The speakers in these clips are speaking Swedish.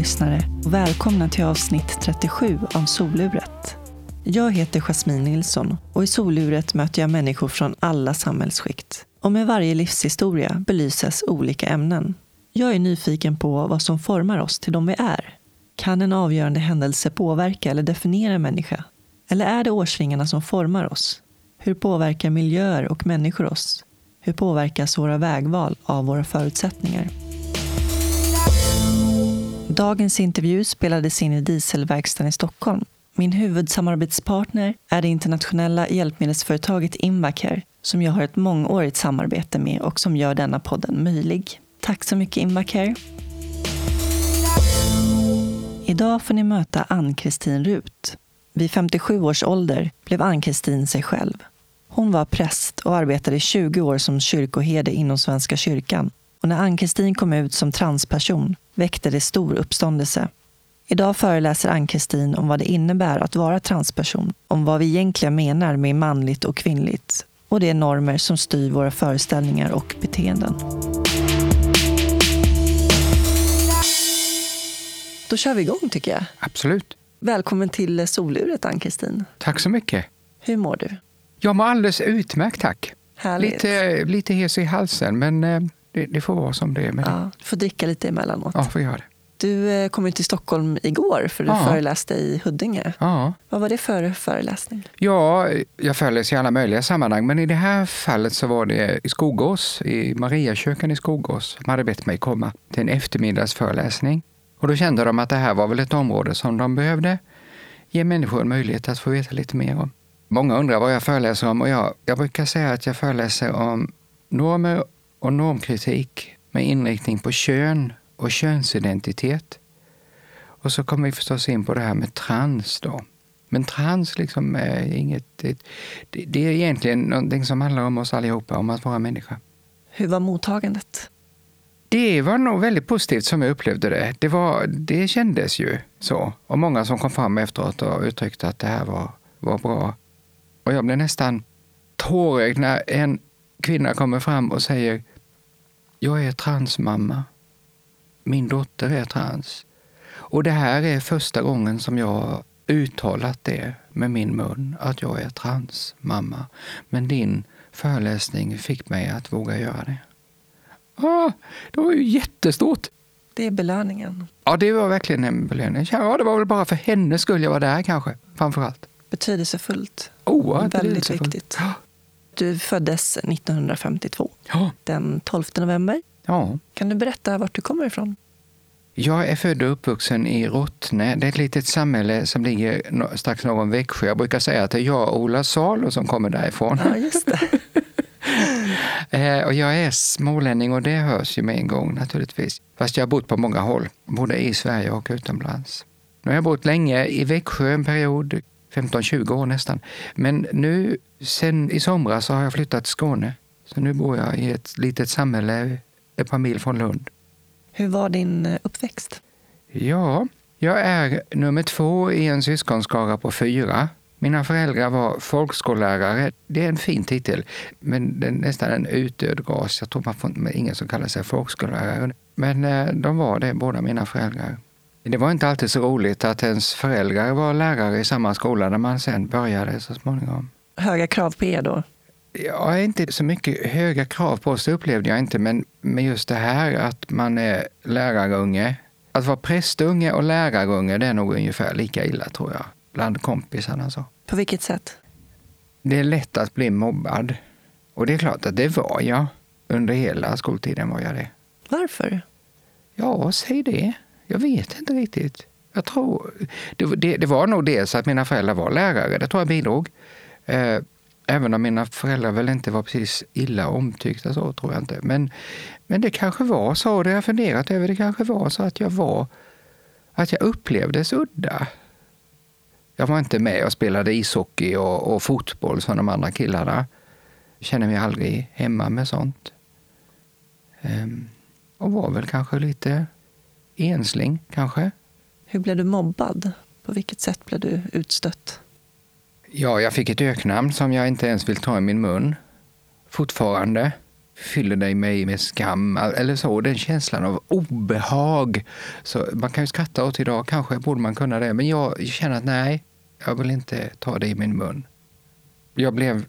Lyssnare och välkomna till avsnitt 37 av Soluret. Jag heter Jasmine Nilsson och i Soluret möter jag människor från alla samhällsskikt. Och med varje livshistoria belyses olika ämnen. Jag är nyfiken på vad som formar oss till de vi är. Kan en avgörande händelse påverka eller definiera en människa? Eller är det årsringarna som formar oss? Hur påverkar miljöer och människor oss? Hur påverkas våra vägval av våra förutsättningar? Dagens intervju spelades in i Dieselverkstaden i Stockholm. Min huvudsamarbetspartner är det internationella hjälpmedelsföretaget Invacare som jag har ett mångårigt samarbete med och som gör denna podden möjlig. Tack så mycket Invacare. Idag får ni möta Ann-Kristin Rut. Vid 57 års ålder blev Ann-Kristin sig själv. Hon var präst och arbetade i 20 år som kyrkoherde inom Svenska kyrkan. Och när Ann-Kristin kom ut som transperson väckte det stor uppståndelse. Idag föreläser Ann-Kristin om vad det innebär att vara transperson, om vad vi egentligen menar med manligt och kvinnligt och de normer som styr våra föreställningar och beteenden. Då kör vi igång tycker jag. Absolut. Välkommen till Soluret Ann-Kristin. Tack så mycket. Hur mår du? Jag mår alldeles utmärkt, tack. Härligt. Lite, lite hes i halsen, men eh, det, det får vara som det är med det. Ja, du får dricka lite emellanåt. Ja, får göra det. Du eh, kom ju till Stockholm igår för du Ja. föreläste i Huddinge. Ja. Vad var det för föreläsning? ja, jag föreläser i alla möjliga sammanhang, men i det här fallet så var det i Skogås, i Mariakyrkan i Skogås. De hade bett mig komma till en eftermiddagsföreläsning. Och då kände de att det här var väl ett område som de behövde ge människor en möjlighet att få veta lite mer om. Många undrar vad jag föreläser om och jag, jag brukar säga att jag föreläser om normer och normkritik med inriktning på kön och könsidentitet. Och så kommer vi förstås in på det här med trans då. Men trans liksom är inget... Det, det är egentligen någonting som handlar om oss allihopa, om att vara människa. Hur var mottagandet? Det var nog väldigt positivt som jag upplevde det. Det, var, det kändes ju så. Och många som kom fram efteråt och uttryckte att det här var, var bra. Och jag blev nästan tårögd när en kvinna kommer fram och säger Jag är transmamma. Min dotter är trans. Och det här är första gången som jag har uttalat det med min mun, att jag är transmamma. Men din föreläsning fick mig att våga göra det. Ah, det var ju jättestort! Det är belöningen. Ja, det var verkligen en belöning. Ja, det var väl bara för hennes skull jag var där kanske, framför allt. Betydelsefullt. Oerhört Väldigt betydelsefullt. viktigt. Du föddes 1952, Ja. den 12 november. ja. Kan du berätta vart du kommer ifrån? Jag är född och uppvuxen i Rottne. Det är ett litet samhälle som ligger strax norr om Växjö. Jag brukar säga att det är jag och Ola Salo som kommer därifrån. Ja, just det. Eh, och jag är smålänning och det hörs ju med en gång naturligtvis. Fast jag har bott på många håll, både i Sverige och utomlands. Nu har jag bott länge i Växjö en period, 15-20 år nästan. Men nu, sen i somras, så har jag flyttat till Skåne. Så nu bor jag i ett litet samhälle ett par mil från Lund. Hur var din eh, uppväxt? Ja, jag är nummer två i en syskonskara på fyra. Mina föräldrar var folkskollärare. Det är en fin titel, men det är nästan en utdöd ras. Jag tror man får ingen som kallar sig folkskollärare. Men eh, de var det, båda mina föräldrar. Det var inte alltid så roligt att ens föräldrar var lärare i samma skola när man sen började så småningom. Höga krav på er då? Jag är inte så mycket höga krav på oss, det upplevde jag inte. Men med just det här att man är lärarunge. Att vara prästunge och lärarunge, det är nog ungefär lika illa tror jag. Bland kompisarna så. På vilket sätt? Det är lätt att bli mobbad. Och det är klart att det var jag. Under hela skoltiden var jag det. Varför? Ja, säg det. Jag vet inte riktigt. Jag tror... Det, det, det var nog dels att mina föräldrar var lärare. Det tror jag bidrog. Eh, även om mina föräldrar väl inte var precis illa omtyckta så, tror jag inte. Men, men det kanske var så, det har jag funderat över. Det kanske var så att jag var... Att jag upplevdes udda. Jag var inte med och spelade ishockey och, och fotboll som de andra killarna. Jag kände mig aldrig hemma med sånt. Ehm, och var väl kanske lite ensling, kanske. Hur blev du mobbad? På vilket sätt blev du utstött? Ja, jag fick ett öknamn som jag inte ens vill ta i min mun. Fortfarande. fyller dig med, med skam eller så. Den känslan av obehag. Så man kan ju skratta åt idag, kanske borde man kunna det. Men jag känner att nej, jag vill inte ta det i min mun. Jag blev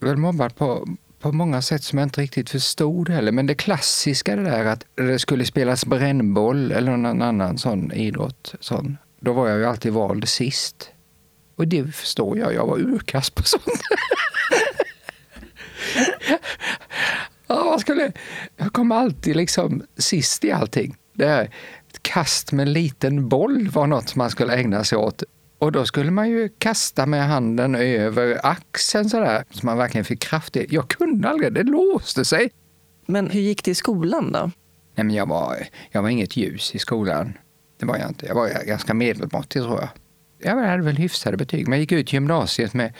väl mobbad på, på många sätt som jag inte riktigt förstod heller. Men det klassiska det där att det skulle spelas brännboll eller någon annan sån idrott, sån, då var jag ju alltid vald sist. Och det förstår jag, jag var urkast på sånt. ja, jag, skulle, jag kom alltid liksom sist i allting. Det här, ett kast med en liten boll var något man skulle ägna sig åt. Och då skulle man ju kasta med handen över axeln sådär, så man verkligen fick kraft i. Jag kunde aldrig, det låste sig. Men hur gick det i skolan då? Nej, men jag, var, jag var inget ljus i skolan. Det var jag inte. Jag var ganska medelmåttig tror jag. Jag hade väl hyfsade betyg, men jag gick ut gymnasiet med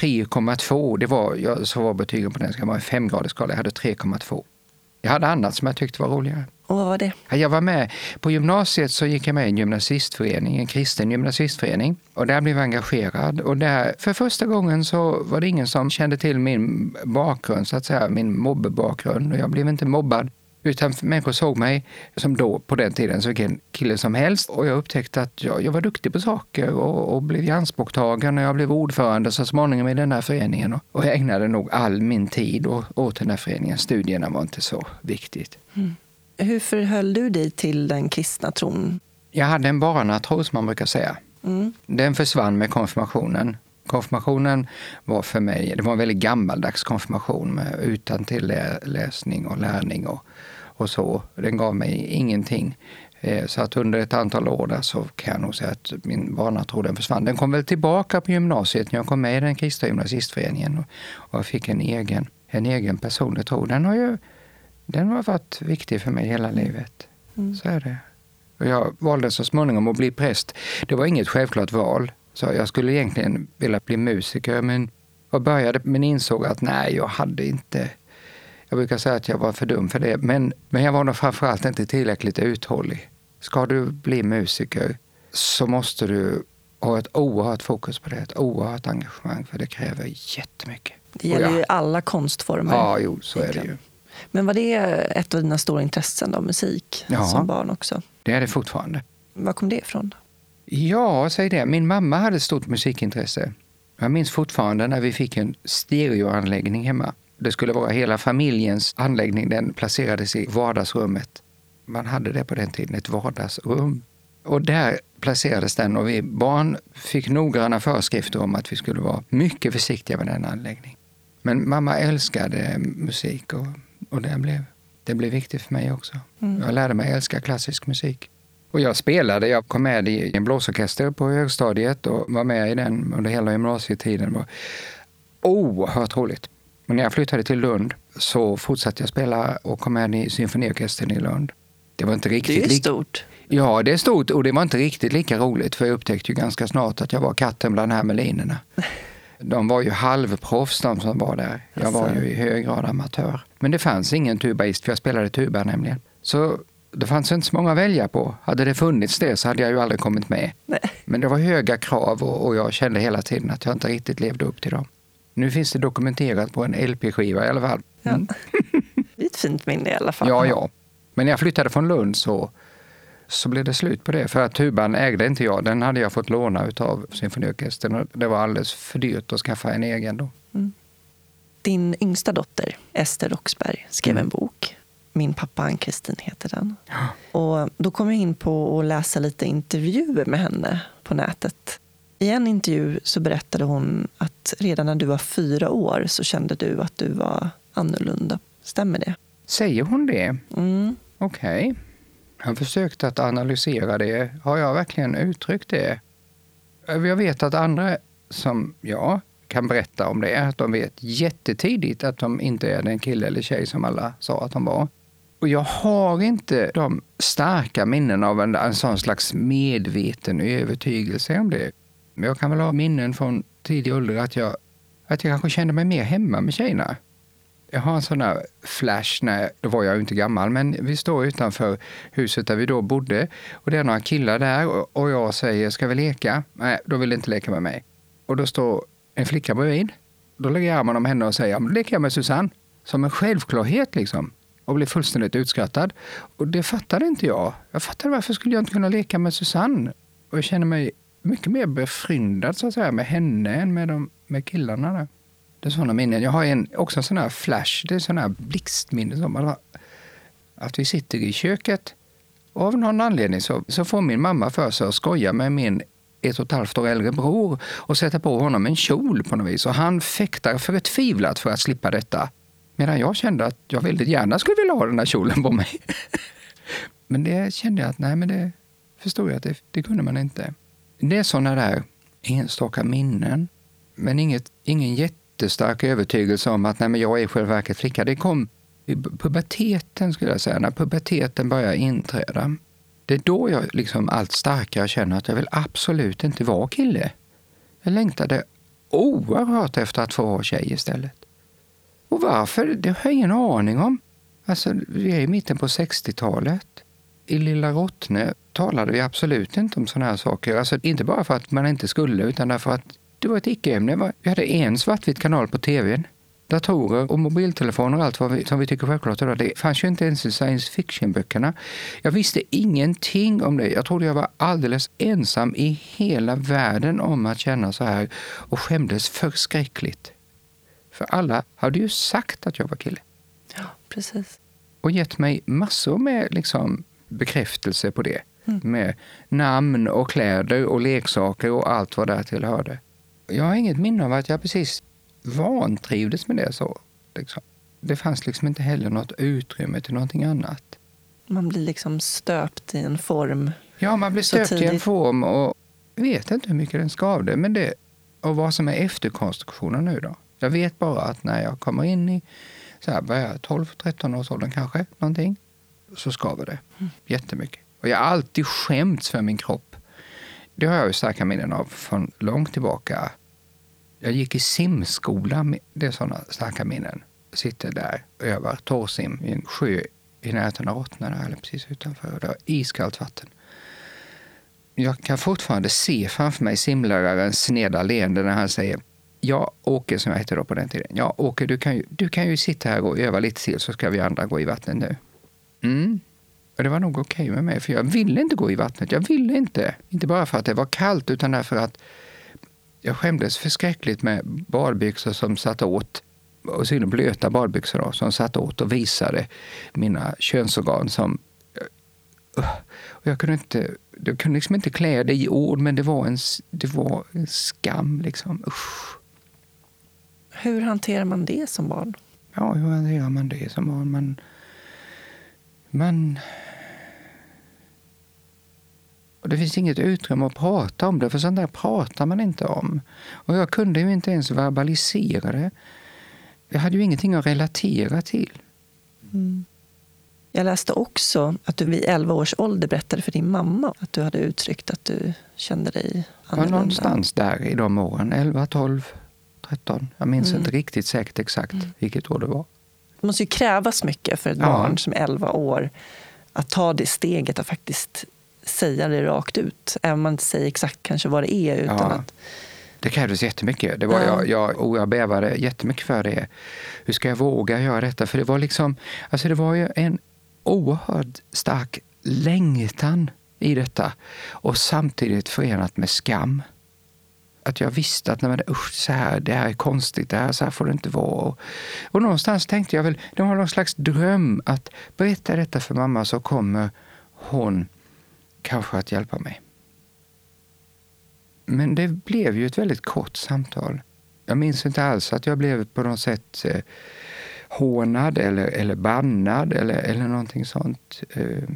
3,2. Det var, jag, så var betygen på den skalan, var en femgradig skala. Jag hade 3,2. Jag hade annat som jag tyckte var roligare. Och vad var det? Jag var med, på gymnasiet så gick jag med i en gymnasistförening, en kristen gymnasistförening. Och där blev jag engagerad. Och där, för första gången så var det ingen som kände till min bakgrund, så att säga, min mobbebakgrund. Och jag blev inte mobbad utan människor såg mig som då, på den tiden, som vilken kille som helst. Och jag upptäckte att jag, jag var duktig på saker och, och blev ianspråktagen och jag blev ordförande så småningom i den här föreningen. Och, och jag ägnade nog all min tid åt den här föreningen. Studierna var inte så viktigt. Mm. Hur förhöll du dig till den kristna tron? Jag hade en barnatro, som man brukar säga. Mm. Den försvann med konfirmationen. Konfirmationen var för mig det var en väldigt gammaldags konfirmation med utan till läsning och lärning och, och så. Den gav mig ingenting. Eh, så att under ett antal år där så kan jag nog säga att min barnatro den försvann. Den kom väl tillbaka på gymnasiet när jag kom med i den kristna gymnasistföreningen och, och jag fick en egen, en egen personlig tro. Den har ju den har varit viktig för mig hela livet. Mm. Så är det. Och jag valde så småningom att bli präst. Det var inget självklart val. Så jag skulle egentligen vilja bli musiker, men jag började men insåg att nej, jag hade inte jag brukar säga att jag var för dum för det, men, men jag var nog framförallt inte tillräckligt uthållig. Ska du bli musiker så måste du ha ett oerhört fokus på det, ett oerhört engagemang, för det kräver jättemycket. Det gäller ju alla konstformer. Ja, jo, så är det ju. Men var det ett av dina stora intressen, då, musik, ja, som barn också? det är det fortfarande. Var kom det ifrån? Ja, säg det. Min mamma hade ett stort musikintresse. Jag minns fortfarande när vi fick en stereoanläggning hemma. Det skulle vara hela familjens anläggning. Den placerades i vardagsrummet. Man hade det på den tiden, ett vardagsrum. Och där placerades den och vi barn fick noggranna föreskrifter om att vi skulle vara mycket försiktiga med den anläggningen. Men mamma älskade musik och, och det, blev, det blev viktigt för mig också. Mm. Jag lärde mig älska klassisk musik. Och jag spelade, jag kom med i en blåsorkester på högstadiet och var med i den under hela gymnasietiden. Det var oerhört roligt. Men när jag flyttade till Lund så fortsatte jag spela och kom med i symfoniorkestern i Lund. Det var inte riktigt... Det är stort. Ja, det är stort och det var inte riktigt lika roligt för jag upptäckte ju ganska snart att jag var katten bland hermelinerna. De var ju halvproffs de som var där. Jag var ju i hög grad amatör. Men det fanns ingen tubaist, för jag spelade tuba nämligen. Så det fanns inte så många att välja på. Hade det funnits det så hade jag ju aldrig kommit med. Nej. Men det var höga krav och, och, jag kände hela tiden att jag inte riktigt levde upp till dem. Nu finns det dokumenterat på en LP-skiva i alla fall. Mm. Ja. Det är ett fint minne i alla fall. Ja, ja. Men när jag flyttade från Lund så, så blev det slut på det. För att tuban ägde inte jag. Den hade jag fått låna av symfoniorkestern. Det var alldeles för dyrt att skaffa en egen då. Mm. Din yngsta dotter, Ester Roxberg, skrev mm. en bok min pappa Ann-Kristin heter den. Ja. Och då kom jag in på att läsa lite intervjuer med henne på nätet. I en intervju så berättade hon att redan när du var fyra år så kände du att du var annorlunda. Stämmer det? Säger hon det? Mm. Okej. Okay. Jag försökt att analysera det. Har jag verkligen uttryckt det? Jag vet att andra som jag kan berätta om det, att de vet jättetidigt att de inte är den kille eller tjej som alla sa att de var. Och jag har inte de starka minnen av en, en sån slags medveten övertygelse om det. Men jag kan väl ha minnen från tidig ålder att jag, att jag kanske kände mig mer hemma med tjejerna. Jag har en sån där flash, när, då var jag ju inte gammal, men vi står utanför huset där vi då bodde och det är några killar där och jag säger, ska vi leka? Nej, de vill inte leka med mig. Och då står en flicka bredvid. Då lägger jag armen om henne och säger, leker jag med Susanne? som en självklarhet liksom och blir fullständigt utskrattad. Och det fattade inte jag. Jag fattade varför skulle jag inte kunna leka med Susanne? Och jag känner mig mycket mer befryndad så att säga, med henne än med, de, med killarna. Där. Det är sådana minnen. Jag har en, också en sån här flash, det är sån här blixtminne. Som att vi sitter i köket och av någon anledning så, så får min mamma för sig att skoja med min ett och ett halvt år äldre bror och sätta på honom en kjol på något vis. Och han fäktar förtvivlat för att slippa detta. Medan jag kände att jag väldigt gärna skulle vilja ha den där kjolen på mig. men det kände jag att nej, men det förstod jag att det, det kunde man inte. Det är sådana där enstaka minnen. Men inget, ingen jättestark övertygelse om att nej, men jag är i själva verket flicka. Det kom i puberteten, skulle jag säga, när puberteten började inträda. Det är då jag liksom allt starkare känner att jag vill absolut inte vara kille. Jag längtade oerhört efter att få vara tjej istället. Och varför? Det har jag ingen aning om. Alltså, vi är i mitten på 60-talet. I Lilla Rottne talade vi absolut inte om sådana här saker. Alltså, inte bara för att man inte skulle, utan därför att det var ett icke-ämne. Vi hade en svartvit kanal på tvn. Datorer och mobiltelefoner och allt vad vi, som vi tycker självklart idag, det fanns ju inte ens i science fiction-böckerna. Jag visste ingenting om det. Jag trodde jag var alldeles ensam i hela världen om att känna så här och skämdes förskräckligt. För alla hade ju sagt att jag var kille. Ja, precis. Och gett mig massor med liksom, bekräftelse på det. Mm. Med namn och kläder och leksaker och allt vad därtill hörde. Jag har inget minne av att jag precis vantrivdes med det. så. Liksom. Det fanns liksom inte heller något utrymme till någonting annat. Man blir liksom stöpt i en form. Ja, man blir stöpt i en form och vet inte hur mycket den skavde. Men det, och vad som är efterkonstruktionen nu då. Jag vet bara att när jag kommer in i så här, 12-13 års åldern kanske, någonting, så skaver det jättemycket. Och jag har alltid skämts för min kropp. Det har jag ju starka minnen av från långt tillbaka. Jag gick i simskola, det är sådana starka minnen. Jag sitter där och övar torrsim i en sjö i närheten av Rottnarna, eller precis utanför. Det var iskallt vatten. Jag kan fortfarande se framför mig simlärarens sneda leende när han säger Ja, Åke som jag hette då på den tiden. Ja, Åke, du kan ju, du kan ju sitta här och öva lite till så ska vi andra gå i vattnet nu. Mm. Och det var nog okej okay med mig, för jag ville inte gå i vattnet. Jag ville inte. Inte bara för att det var kallt, utan därför att jag skämdes förskräckligt med badbyxor som satt åt, och så blöta badbyxor då, som satt åt och visade mina könsorgan som... Och jag kunde inte, jag kunde liksom inte klä det i ord, men det var en, det var en skam. Liksom. Usch. Hur hanterar man det som barn? Ja, hur hanterar man det som barn? Man, man... Och det finns inget utrymme att prata om det, för sånt där pratar man inte om. Och jag kunde ju inte ens verbalisera det. Jag hade ju ingenting att relatera till. Mm. Jag läste också att du vid 11 års ålder berättade för din mamma att du hade uttryckt att du kände dig annorlunda. Ja, någonstans där i de åren, 11, 12, 13. Jag minns mm. inte riktigt säkert exakt mm. vilket år det var. Det måste ju krävas mycket för ett ja. barn som är 11 år att ta det steget att faktiskt säga det rakt ut. Även om man inte säger exakt kanske vad det är. Utan ja. att... Det krävdes jättemycket. Det var ja. jag, jag, och jag bävade jättemycket för det. Hur ska jag våga göra detta? För det var liksom, alltså det var ju en oerhört stark längtan i detta och samtidigt förenat med skam att jag visste att nej, usch, så här, det här är konstigt, det här, så här får det inte vara. Och någonstans tänkte jag väl, det var någon slags dröm att berätta detta för mamma så kommer hon kanske att hjälpa mig. Men det blev ju ett väldigt kort samtal. Jag minns inte alls att jag blev på något sätt eh, hånad eller, eller bannad eller, eller någonting sånt. Eh,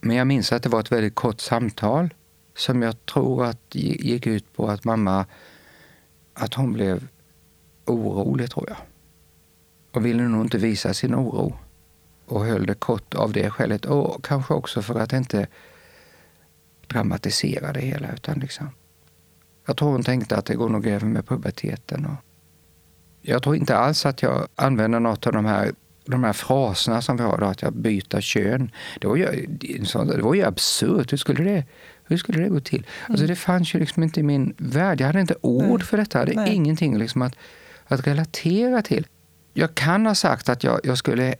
men jag minns att det var ett väldigt kort samtal som jag tror att gick ut på att mamma att hon blev orolig, tror jag. Och ville nog inte visa sin oro. Och höll det kort av det skälet. Och kanske också för att inte dramatisera det hela. Utan liksom, jag tror hon tänkte att det går nog över med puberteten. Och jag tror inte alls att jag använder något av de här de här fraserna som vi har, då, att jag byter kön. Det var ju, det var ju absurt. Hur skulle det, hur skulle det gå till? Alltså, mm. Alltså det fanns ju liksom inte i min värld. Jag hade inte ord för detta. Jag hade Nej. ingenting liksom att, att relatera till. jag kan ha sagt att jag, jag skulle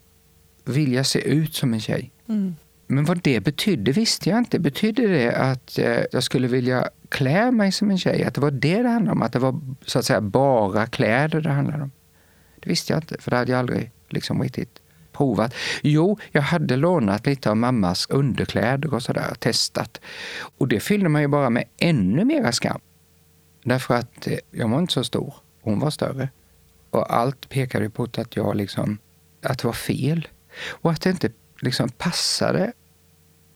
vilja se ut som en tjej. Mm. Men vad det betydde visste jag inte. Betydde det att eh, jag skulle vilja klä mig som en tjej? Att det var det det handlade om? Att det var så att säga bara kläder det handlade om? Det visste jag inte, för det hade jag aldrig liksom riktigt provat. Jo, jag hade lånat lite av mammas underkläder och sådär, testat. Och det fyllde mig bara med ännu mera skam. Därför att eh, jag var inte så stor, hon var större. Och allt pekade på att jag liksom, att det var fel. Och att det inte liksom passade.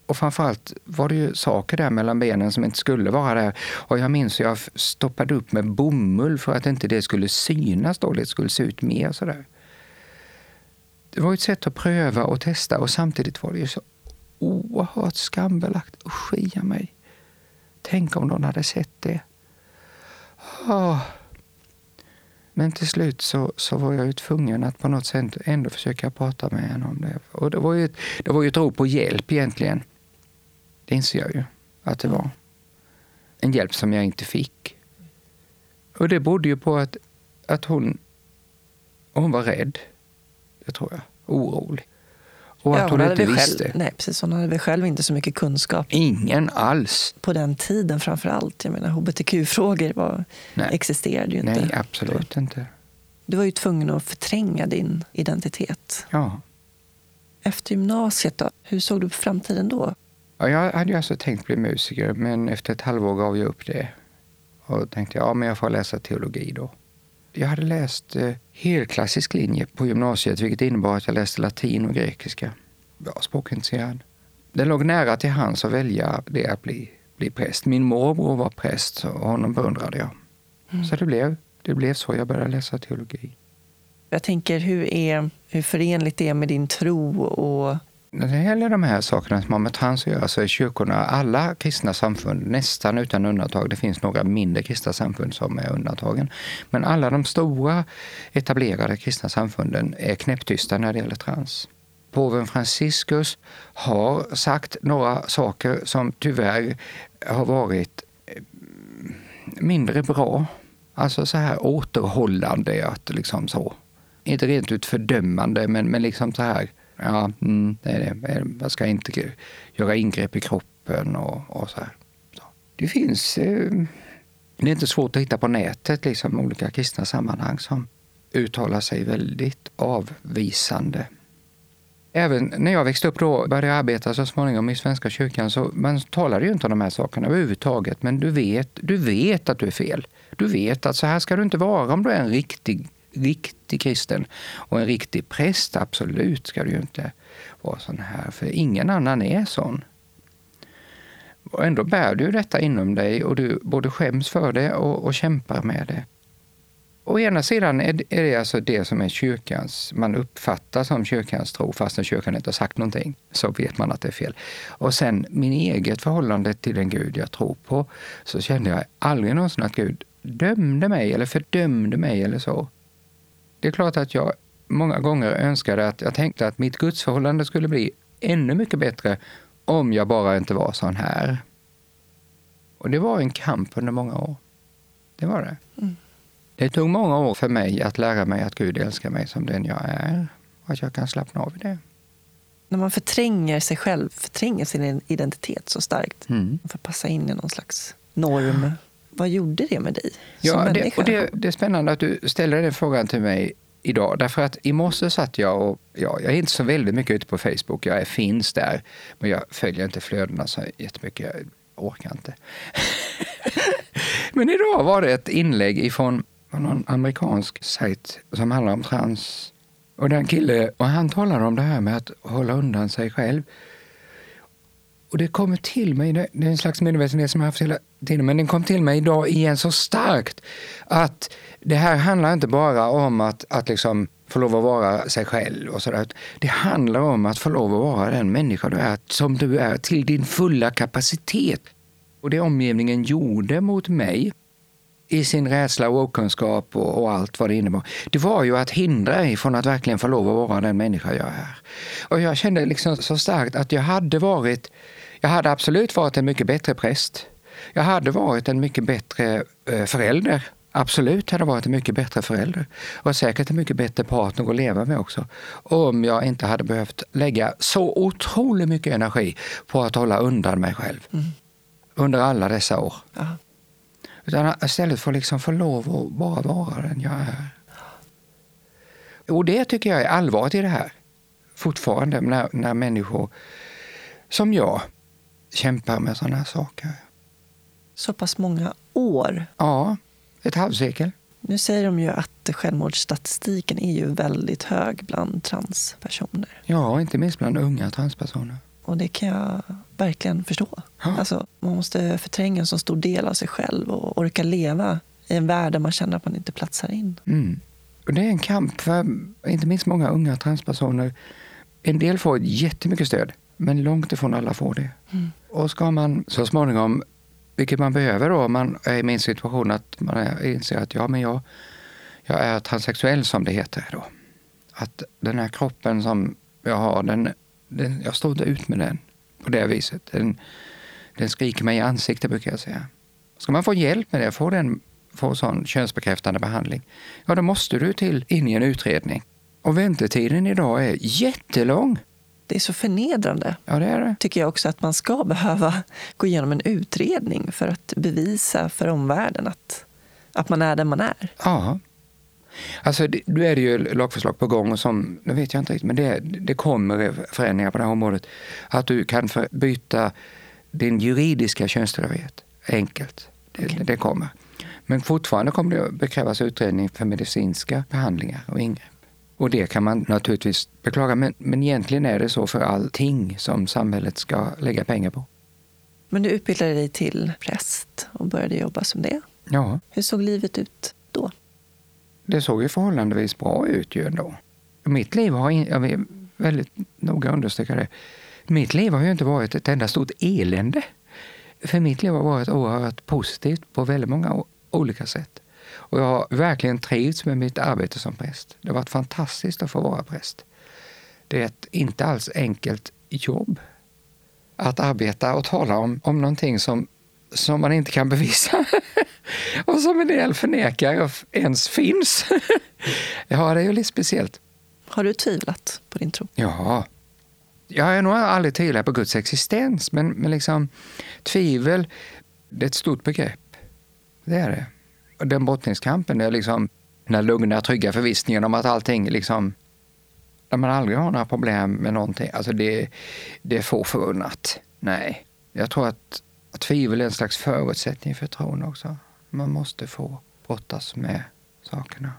Och framförallt var det ju saker där mellan benen som inte skulle vara där. Och jag minns att jag stoppade upp med bomull för att inte det skulle synas dåligt, skulle se ut mer sådär. Det var ett sätt att pröva och testa och samtidigt var det ju så oerhört skambelagt. Usch mig. Tänk om någon hade sett det. Oh. Men till slut så, så var jag ju tvungen att på något sätt ändå försöka prata med henne om det. Och det var ju, det var ju ett rop på hjälp egentligen. Det inser jag ju att det var. En hjälp som jag inte fick. Och det berodde ju på att, att hon, hon var rädd. Det tror jag. Orolig. Och ja, att hon, hon inte visste. Själv, nej, precis. Hon hade väl själv inte så mycket kunskap. Ingen alls. På den tiden framför allt. Jag menar, hbtq-frågor existerade ju inte. Nej, absolut inte. Du var ju tvungen att förtränga din identitet. Ja. Efter gymnasiet, då, hur såg du på framtiden då? Ja, jag hade ju alltså tänkt bli musiker, men efter ett halvår gav jag upp det. Och tänkte, ja men jag får läsa teologi då. Jag hade läst eh, helklassisk linje på gymnasiet, vilket innebar att jag läste latin och grekiska. Jag var språkintresserad. Det låg nära till hands att välja det att bli, bli präst. Min morbror var präst och honom beundrade jag. Mm. Så det blev, det blev så. Jag började läsa teologi. Jag tänker, hur, är, hur förenligt det är med din tro och när det gäller de här sakerna som har med trans att göra så är kyrkorna, alla kristna samfund, nästan utan undantag, det finns några mindre kristna samfund som är undantagen, men alla de stora etablerade kristna samfunden är knäpptysta när det gäller trans. Påven Franciscus har sagt några saker som tyvärr har varit eh, mindre bra. Alltså så här återhållande, att liksom så. Inte rent ut fördömande, men, men liksom så här Ja, mm, det är det. Man ska inte göra ingrepp i kroppen och, och så här. Så. Det finns... Eh, det är inte svårt att hitta på nätet liksom, olika kristna sammanhang som uttalar sig väldigt avvisande. Även när jag växte upp då började jag arbeta så småningom i Svenska kyrkan så man talade ju inte om de här sakerna överhuvudtaget. Men du vet, du vet att du är fel. Du vet att så här ska du inte vara om du är en riktig riktig kristen. Och en riktig präst, absolut, ska du ju inte vara sån här, för ingen annan är sån. Och ändå bär du detta inom dig och du både skäms för det och, och kämpar med det. Å ena sidan är det alltså det som är kyrkans, man uppfattar som kyrkans tro, fastän kyrkan inte har sagt någonting, så vet man att det är fel. Och sen min eget förhållande till den Gud jag tror på, så kände jag aldrig någonsin att Gud dömde mig eller fördömde mig eller så. Det är klart att jag många gånger önskade att jag tänkte att mitt gudsförhållande skulle bli ännu mycket bättre om jag bara inte var sån här. Och det var en kamp under många år. Det var det. Mm. Det tog många år för mig att lära mig att Gud älskar mig som den jag är och att jag kan slappna av i det. När man förtränger sig själv, förtränger sin identitet så starkt mm. för att passa in i någon slags norm vad gjorde det med dig ja, som det, och det, det är spännande att du ställer den frågan till mig idag. Därför att i morse satt jag och, ja, jag är inte så väldigt mycket ute på Facebook. Jag finns där, men jag följer inte flödena så jättemycket. Jag orkar inte. men idag var det ett inlägg ifrån någon amerikansk sajt som handlar om trans. Och den kille, och han talar om det här med att hålla undan sig själv. Och det kommer till mig, det är en slags medvetenhet som jag haft hela tiden, men den kom till mig idag igen så starkt att det här handlar inte bara om att, att liksom få lov att vara sig själv och sådär. Det handlar om att få lov att vara den människa du är, som du är, till din fulla kapacitet. Och det omgivningen gjorde mot mig i sin rädsla och okunskap och, och, allt vad det innebar, det var ju att hindra mig från att verkligen få lov att vara den människa jag är. Och jag kände liksom så starkt att jag hade varit jag hade absolut varit en mycket bättre präst. Jag hade varit en mycket bättre eh, förälder absolut hade varit en mycket bättre förälder och säkert en mycket bättre partner att leva med också. Om jag inte hade behövt lägga så otroligt mycket energi på att hålla undan mig själv mm. under alla dessa år. Aha. Utan istället få liksom få lov att bara vara den jag är. Och det tycker jag är allvaret i det här. Fortfarande när, när människor som jag kämpar med sådana här saker. Så pass många år? Ja, ett halvsekel. Nu säger de ju att självmordsstatistiken är ju väldigt hög bland transpersoner. Ja, inte minst bland unga transpersoner. Och det kan jag verkligen förstå. Ja. Alltså, man måste förtränga en så stor del av sig själv och orka leva i en värld där man känner att man inte platsar in. Mm. Och det är en kamp för inte minst många unga transpersoner. En del får jättemycket stöd, men långt ifrån alla får det. Mm. Och ska man så småningom, vilket man behöver då om man är i min situation, att man inser att ja, men jag, jag är transsexuell som det heter då. Att den här kroppen som jag har, den, den, jag står inte ut med den på det viset. Den, den skriker mig i ansiktet brukar jag säga. Ska man få hjälp med det, få den få sån könsbekräftande behandling, ja då måste du till in i en utredning. Och väntetiden idag är jättelång. Det är så förnedrande. Ja, det är det. Tycker jag också att man ska behöva gå igenom en utredning för att bevisa för omvärlden att, att man är den man är. Ja. Alltså, nu är det ju lagförslag på gång och som, det vet jag inte riktigt, men det, det kommer förändringar på det här området. Att du kan byta din juridiska könstillhörighet enkelt. Det, okay. det kommer. Men fortfarande kommer det att krävas utredning för medicinska behandlingar och ingrepp. Och det kan man naturligtvis beklaga, men, men egentligen är det så för allting som samhället ska lägga pengar på. Men du utbildade dig till präst och började jobba som det. Ja. Hur såg livet ut då? Det såg ju förhållandevis bra ut ju ändå. Mitt liv har, jag vill väldigt noga understryka det, mitt liv har ju inte varit ett enda stort elände. För mitt liv har varit oerhört positivt på väldigt många olika sätt. Och jag har verkligen trivts med mitt arbete som präst. Det har varit fantastiskt att få vara präst. Det är ett inte alls enkelt jobb att arbeta och tala om, om någonting som, som man inte kan bevisa och som en del förnekar ens finns. ja, det är ju lite speciellt. Har du tvivlat på din tro? Ja. Jag har nog aldrig tvivlat på Guds existens, men, men liksom, tvivel det är ett stort begrepp. Det är det. Den brottningskampen är liksom den lugna, trygga förvissningen om att allting liksom där man aldrig har några problem med någonting. Alltså det, det är få förunnat. Nej. Jag tror att, att tvivel är en slags förutsättning för tron också. Man måste få brottas med sakerna.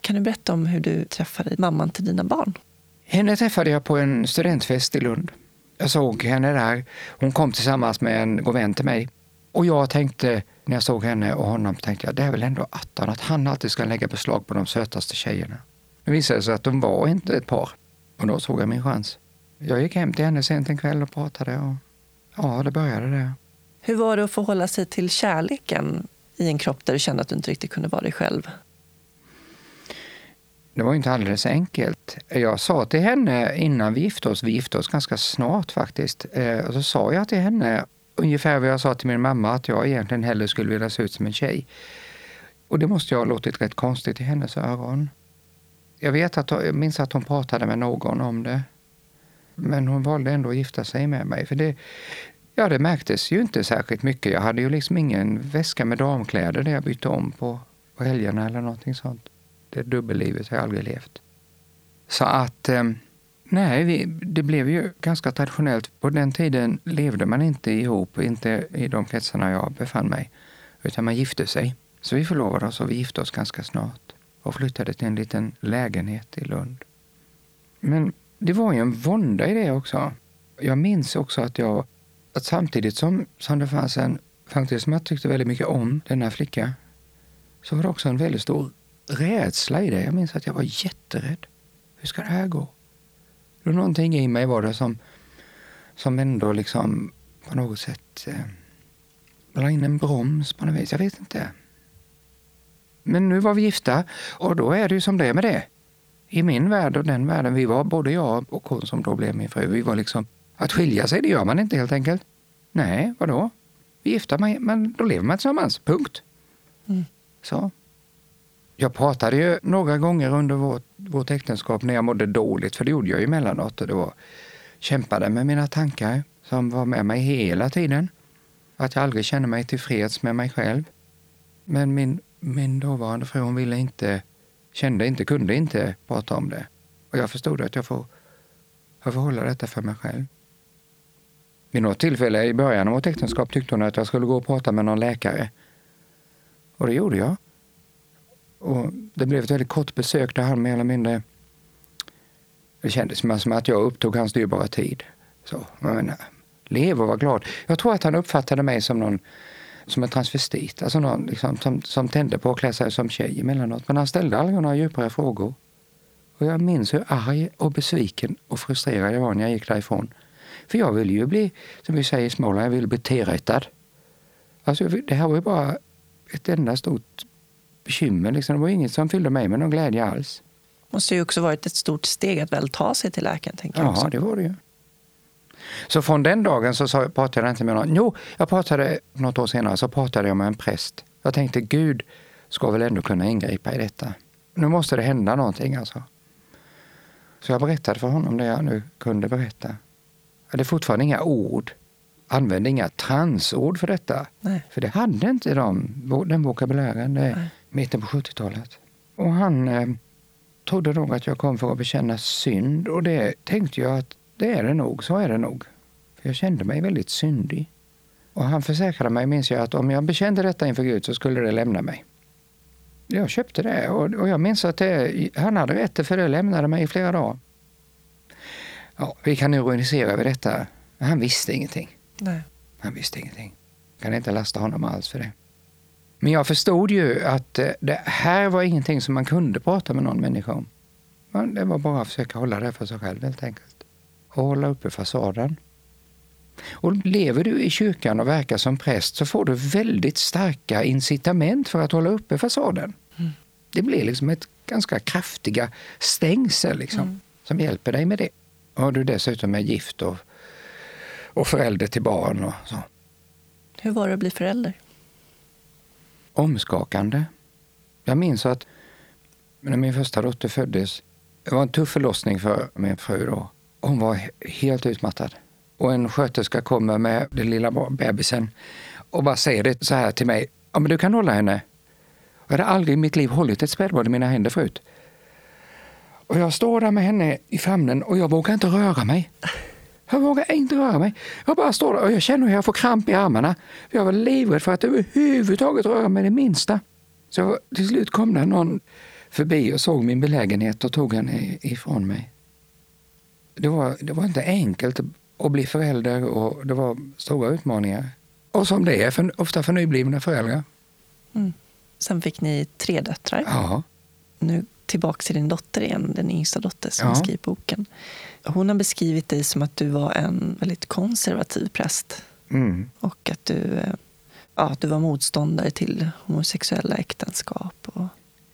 Kan du berätta om hur du träffade mamman till dina barn? Henne träffade jag på en studentfest i Lund. Jag såg henne där. Hon kom tillsammans med en god vän till mig. Och jag tänkte, när jag såg henne och honom, tänkte jag, det är väl ändå attan att han alltid ska lägga beslag på de sötaste tjejerna. Det visade sig att de var inte ett par. Och då såg jag min chans. Jag gick hem till henne sent en kväll och pratade och ja, det började där. Hur var det att förhålla sig till kärleken i en kropp där du kände att du inte riktigt kunde vara dig själv? Det var inte alldeles enkelt. Jag sa till henne innan vi gifte oss, vi gifte oss ganska snart faktiskt, eh, och så sa jag till henne ungefär vad jag sa till min mamma, att jag egentligen hellre skulle vilja se ut som en tjej. Och det måste jag ha låtit rätt konstigt i hennes öron. Jag vet att jag minns att hon pratade med någon om det. Men hon valde ändå att gifta sig med mig. För det, ja, det märktes ju inte särskilt mycket. Jag hade ju liksom ingen väska med damkläder där jag bytte om på, på helgerna eller någonting sånt. Det dubbellivet har jag aldrig levt. Så att eh, Nej, vi, det blev ju ganska traditionellt. På den tiden levde man inte ihop, inte i de kretsarna jag befann mig, utan man gifte sig. Så vi förlovade oss och vi gifte oss ganska snart och flyttade till en liten lägenhet i Lund. Men det var ju en vånda i det också. Jag minns också att jag, att samtidigt som, som det fanns en, faktiskt som jag tyckte väldigt mycket om, denna flicka, så var det också en väldigt stor rädsla i det. Jag minns att jag var jätterädd. Hur ska det här gå? Det var någonting i mig var det som, som ändå liksom på något sätt eh, la in en broms på något vis. Jag vet inte. Men nu var vi gifta och då är det ju som det är med det. I min värld och den världen vi var, både jag och hon som då blev min fru, vi var liksom, att skilja sig det gör man inte helt enkelt. Nej, vadå? Vi är gifta, men då lever man tillsammans. Punkt. Mm. Så. Jag pratade ju några gånger under vårt, vårt äktenskap när jag mådde dåligt, för det gjorde jag ju emellanåt. Och det var, kämpade med mina tankar som var med mig hela tiden. Att jag aldrig kände mig tillfreds med mig själv. Men min, min dåvarande fru hon ville inte, kände inte, kunde inte prata om det. Och jag förstod att jag får, jag får hålla detta för mig själv. Vid något tillfälle i början av vårt äktenskap tyckte hon att jag skulle gå och prata med någon läkare. Och det gjorde jag. Och det blev ett väldigt kort besök där han mer eller mindre... Det kändes som att jag upptog hans dyrbara tid. Så, men, lev och var glad. Jag tror att han uppfattade mig som någon som en transvestit, alltså någon liksom, som, som tände på att klä sig som tjej emellanåt. Men han ställde aldrig några djupare frågor. Och jag minns hur arg och besviken och frustrerad jag var när jag gick därifrån. För jag ville ju bli, som vi säger i Småland, jag ville bli terättad. Alltså, det här var ju bara ett enda stort bekymmer. Liksom. Det var inget som fyllde mig med någon glädje alls. Det måste ju också varit ett stort steg att väl ta sig till läkaren. Tänker ja, det var det ju. Så från den dagen så pratade jag inte med någon. Jo, jag pratade något år senare så pratade jag med en präst. Jag tänkte Gud ska väl ändå kunna ingripa i detta. Nu måste det hända någonting alltså. Så jag berättade för honom det jag nu kunde berätta. Jag hade fortfarande inga ord. Använde inga transord för detta. Nej. För det hade inte de, den vokabulären. Det, mitten på 70-talet. Och han eh, trodde nog att jag kom för att bekänna synd och det tänkte jag att det är det nog, så är det nog. För jag kände mig väldigt syndig. Och han försäkrade mig, minns jag, att om jag bekände detta inför Gud så skulle det lämna mig. Jag köpte det och, och jag minns att det, han hade rätt för det lämnade mig i flera dagar. Ja, vi kan ironisera över detta. Han visste ingenting. Nej. Han visste ingenting. Jag kan inte lasta honom alls för det. Men jag förstod ju att eh, det här var ingenting som man kunde prata med någon människa om. Det var bara att försöka hålla det för sig själv helt enkelt. Och hålla uppe fasaden. Och lever du i kyrkan och verkar som präst så får du väldigt starka incitament för att hålla uppe fasaden. Mm. Det blir liksom ett ganska kraftiga stängsel liksom, mm. som hjälper dig med det. Och du dessutom är gift och, och förälder till barn och så. Hur var det att bli förälder? Omskakande. Jag minns att när min första dotter föddes, det var en tuff förlossning för min fru då. Hon var helt utmattad. Och en sköterska kommer med den lilla bebisen och bara säger det så här till mig. Ja, men du kan hålla henne. Jag hade aldrig i mitt liv hållit ett spädbarn i mina händer förut. Och jag står där med henne i famnen och jag vågar inte röra mig. Jag vågar inte röra mig. Jag bara står där och jag känner hur jag får kramp i armarna. Jag var livrädd för att överhuvudtaget röra mig det minsta. Så till slut kom det någon förbi och såg min belägenhet och tog henne ifrån mig. Det var, det var inte enkelt att bli förälder och det var stora utmaningar. Och som det är för, ofta för nyblivna föräldrar. Mm. Sen fick ni tre döttrar. Ja. Nu tillbaka till din dotter igen, den yngsta dotter som ja. skriver boken. Hon har beskrivit dig som att du var en väldigt konservativ präst. Mm. Och att du, eh, ja, du var motståndare till homosexuella äktenskap. Och...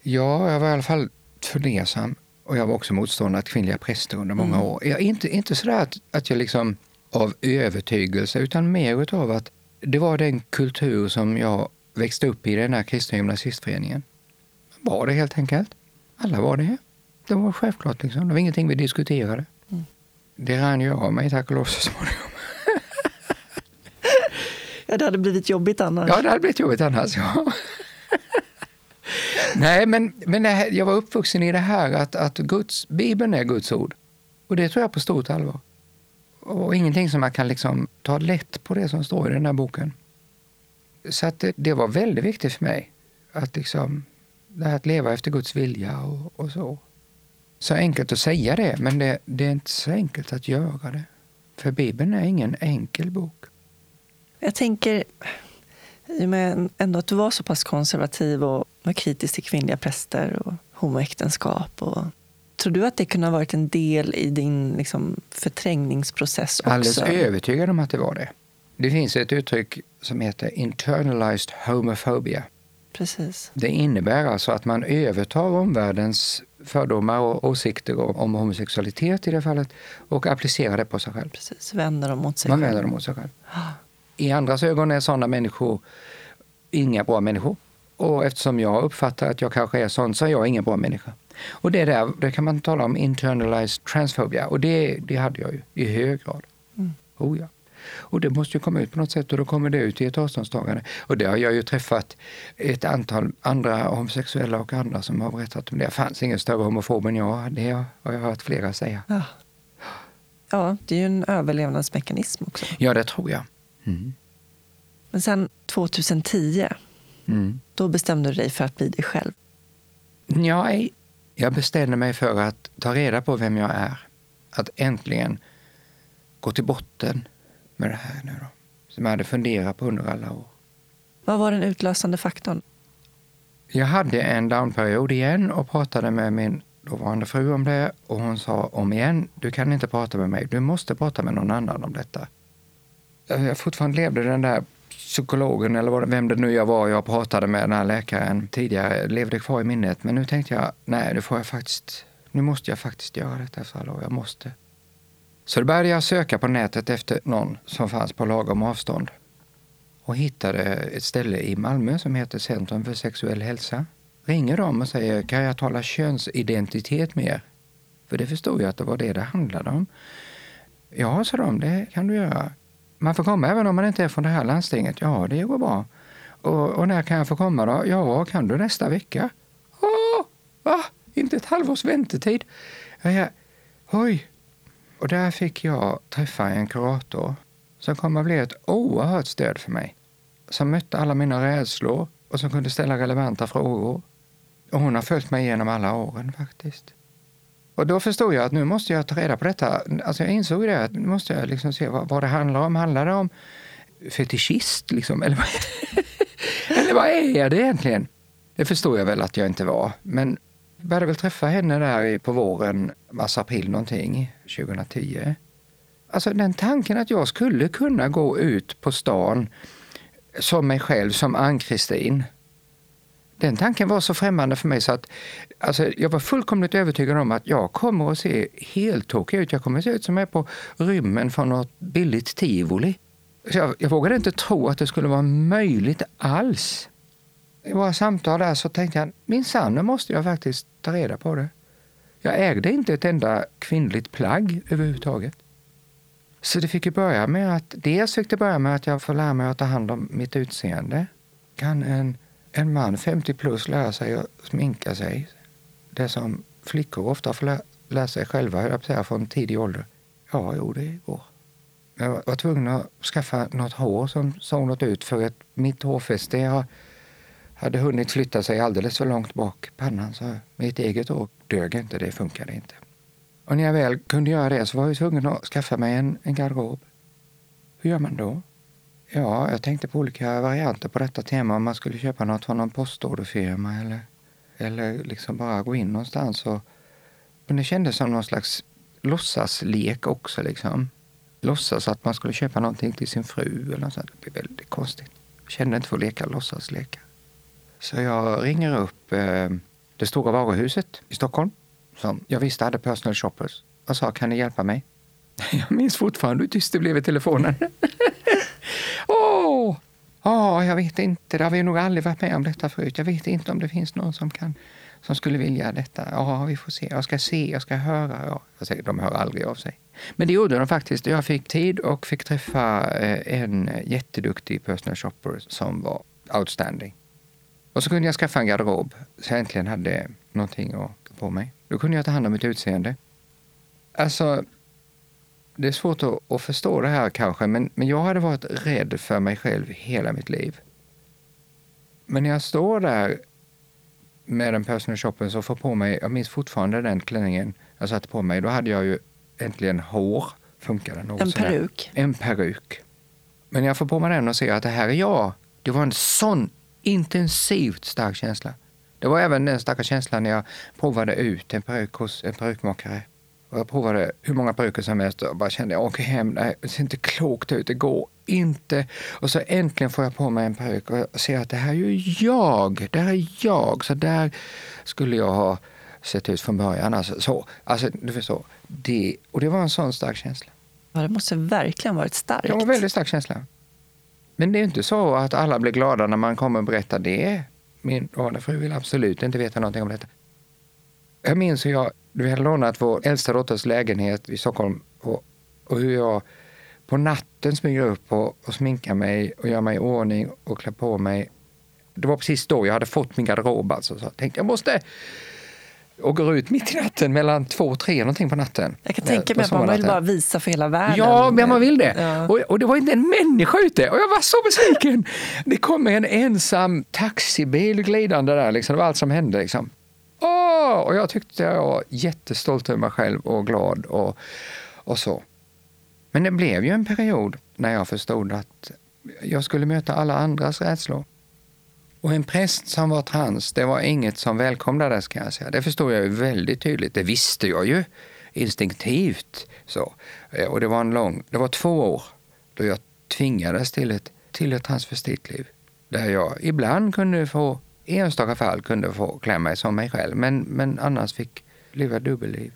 Ja, jag var i alla fall fundersam. Och jag var också motståndare till kvinnliga präster under många mm. år. Jag, inte, inte sådär att, att jag liksom av övertygelse, utan mer av att det var den kultur som jag växte upp i, den här kristna gymnasistföreningen. Var det helt enkelt. Alla var det. Det var självklart. Liksom. Det var ingenting vi diskuterade. Det rann ju av mig, tack och lov, så småningom. ja, det hade blivit jobbigt annars. Ja, det hade blivit jobbigt annars, ja. Nej, men, men här, jag var uppvuxen i det här att, att Guds, Bibeln är Guds ord. Och det tror jag på stort allvar. Och ingenting som man kan liksom ta lätt på det som står i den här boken. Så att det, det var väldigt viktigt för mig att liksom det här att leva efter Guds vilja och, och så. Så enkelt att säga det, men det, det, är inte så enkelt att göra det. För Bibeln är ingen enkel bok. Jag tänker, i och med ändå att du var så pass konservativ och var kritisk till kvinnliga präster och homoäktenskap. Och, tror du att det kunde ha varit en del i din liksom, förträngningsprocess också? Alldeles övertygad om att det var det. Det finns ett uttryck som heter internalized homophobia. Precis. Det innebär alltså att man övertar omvärldens fördomar och åsikter om homosexualitet i det fallet och applicerar det på sig själv. Precis, vänder dem mot sig man själv. vänder dem mot sig själv. I andras ögon är sådana människor inga bra människor. Och eftersom jag uppfattar att jag kanske är sån så är jag ingen bra människa. Och det där, det kan man tala om internalized transphobia och det, det hade jag ju i hög grad. Mm. Oh ja. Och det måste ju komma ut på något sätt och då kommer det ut i ett avståndstagande. Och det har jag ju träffat ett antal andra homosexuella och andra som har berättat om det. Det fanns ingen större homofob än jag, det har jag hört flera säga. Ja. ja, det är ju en överlevnadsmekanism också. Ja, det tror jag. Mm. Men sen 2010, mm. då bestämde du dig för att bli dig själv. Ja, jag bestämde mig för att ta reda på vem jag är. Att äntligen gå till botten med det här nu då. Som jag hade funderat på under alla år. Vad var den utlösande faktorn? Jag hade en downperiod igen och pratade med min dåvarande fru om det och hon sa om igen, du kan inte prata med mig, du måste prata med någon annan om detta. Jag fortfarande levde den där psykologen eller vem det nu jag var jag pratade med, den här läkaren tidigare, levde kvar i minnet. Men nu tänkte jag, nej, nu får jag faktiskt, nu måste jag faktiskt göra detta efter alla år. Jag måste. Så då började jag söka på nätet efter någon som fanns på lagom avstånd och hittade ett ställe i Malmö som heter Centrum för sexuell hälsa. Ringer dem och säger, kan jag tala könsidentitet med er? För det förstod jag att det var det det handlade om. Ja, sa de, det kan du göra. Man får komma även om man inte är från det här landstinget. Ja, det går bra. Och, och när kan jag få komma då? Ja, kan du nästa vecka? Åh, va? Inte ett halvårs väntetid? Ja, oj. Och där fick jag träffa en kurator som kom att bli ett oerhört stöd för mig. Som mötte alla mina rädslor och som kunde ställa relevanta frågor. Och hon har följt mig genom alla åren faktiskt. Och då förstod jag att nu måste jag ta reda på detta. Alltså jag insåg det, att nu måste jag liksom se vad, vad det handlar om. Handlar det om fetischist liksom? Eller, eller vad är det egentligen? Det förstod jag väl att jag inte var. Men jag började väl träffa henne där på våren, mars, april någonting, 2010. Alltså den tanken att jag skulle kunna gå ut på stan som mig själv, som Ann-Kristin den tanken var så främmande för mig så att alltså, jag var fullkomligt övertygad om att jag kommer att se helt tokig ut. Jag kommer att se ut som jag är på rymmen från något billigt tivoli. Så jag, jag vågade inte tro att det skulle vara möjligt alls. I våra samtal där så tänkte jag, minsann, nu måste jag faktiskt ta reda på det. Jag ägde inte ett enda kvinnligt plagg överhuvudtaget. Så det fick ju börja med att, dels fick det börja med att jag får lära mig att ta hand om mitt utseende. Kan en en man 50 plus lära sig att sminka sig. Det som flickor ofta får lä lära sig själva, jag säga, från tidig ålder. Ja, jo, det går. Jag var tvungen att skaffa något hår som såg något ut för att mitt hårfäste jag hade hunnit flytta sig alldeles för långt bak pannan. Så mitt eget hår dög inte, det funkade inte. Och när jag väl kunde göra det så var jag tvungen att skaffa mig en, en garderob. Hur gör man då? Ja, jag tänkte på olika varianter på detta tema. Om man skulle köpa något från någon postorderfirma eller, eller liksom bara gå in någonstans. Och, men det kändes som någon slags låtsaslek också. Liksom. Låtsas att man skulle köpa någonting till sin fru eller något sånt. Det blir väldigt konstigt. Jag kände inte för att leka låtsaslekar. Så jag ringer upp eh, det stora varuhuset i Stockholm som jag visste hade personal shoppers och sa kan ni hjälpa mig? Jag minns fortfarande hur tyst det blev i telefonen. Åh! Ja, jag vet inte. Det har vi nog aldrig varit med om detta förut. Jag vet inte om det finns någon som, kan, som skulle vilja detta. Ja, vi får se. Jag ska se, jag ska höra. Ja, jag säger, de hör aldrig av sig. Men det gjorde de faktiskt. Jag fick tid och fick träffa eh, en jätteduktig personal shopper som var outstanding. Och så kunde jag skaffa en garderob så jag äntligen hade någonting att på mig. Då kunde jag ta hand om mitt utseende. Alltså, det är svårt att, att, förstå det här kanske, men, men jag hade varit rädd för mig själv hela mitt liv. Men när jag står där med den personal shoppen så får på mig, jag minns fortfarande den klänningen jag satte på mig, då hade jag ju äntligen hår. Funkade något en peruk? En peruk. Men när jag får på mig den och ser att det här är jag, det var en sån intensivt stark känsla. Det var även den starka känslan när jag provade ut en peruk hos en perukmakare. Och jag provade hur många peruker som helst och bara kände jag åker hem, det ser inte klokt ut, det går inte. Och så äntligen får jag på mig en peruk och jag ser att det här är ju jag, det här är jag. Så där skulle jag ha sett ut från början. Alltså, så, alltså, du förstår. Det, och det var en sån stark känsla. Ja, det måste verkligen varit starkt. Det var en väldigt stark känsla. Men det är inte så att alla blir glada när man kommer och berättar det. min dåvarande fru vill absolut inte veta någonting om detta. Jag minns hur jag, vi hade lånat vår äldsta dotters lägenhet i Stockholm och, och hur jag på natten smyger upp och, och sminkar mig och gör mig i ordning och klär på mig. Det var precis då jag hade fått min garderob alltså. Så jag tänkte jag måste och går ut mitt i natten mellan två och tre någonting på natten. Jag kan tänka mig att man vill bara visa för hela världen. Ja, men man vill det. Ja. Och, och, det var inte en människa ute och jag var så besviken. Det kom en ensam taxibil glidande där, liksom. det var allt som hände. Liksom. Åh! Och jag tyckte jag var jättestolt över mig själv och glad och, och så. Men det blev ju en period när jag förstod att jag skulle möta alla andras rädslor. Och en präst som var trans, det var inget som välkomnades kan jag säga. Det förstod jag ju väldigt tydligt. Det visste jag ju instinktivt. Så. Eh, och det var en lång, det var två år då jag tvingades till ett, till ett transvestitliv. Där jag ibland kunde få, i enstaka fall kunde få klä mig som mig själv, men, men annars fick leva dubbelliv.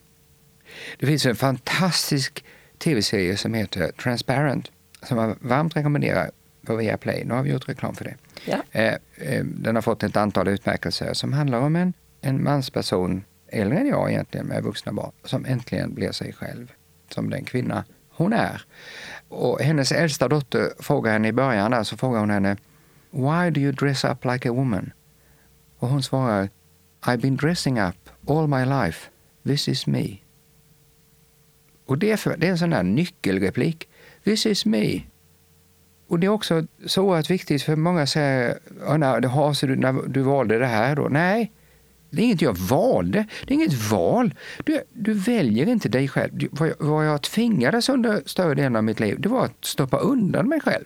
Det finns en fantastisk tv-serie som heter Transparent som jag varmt rekommenderar på Viaplay. Nu har vi gjort reklam för det. Ja. Eh, eh, Eh, den har fått ett antal utmärkelser som handlar om en, en mansperson, äldre än jag egentligen, med vuxna barn, som äntligen blir sig själv som den kvinna hon är. Och hennes äldsta dotter frågar henne i början där, så frågar hon henne Why do you dress up like a woman? Och hon svarar I've been dressing up all my life. This is me. Och det är, för, det är en sån där nyckelreplik. This is me. Och det är också så oerhört viktigt, för många säger, jaha, så du, när du valde det här då? Nej, det är inget jag valde. Det är inget val. Du, du väljer inte dig själv. Vad, vad jag tvingades under större delen av mitt liv, det var att stoppa undan mig själv.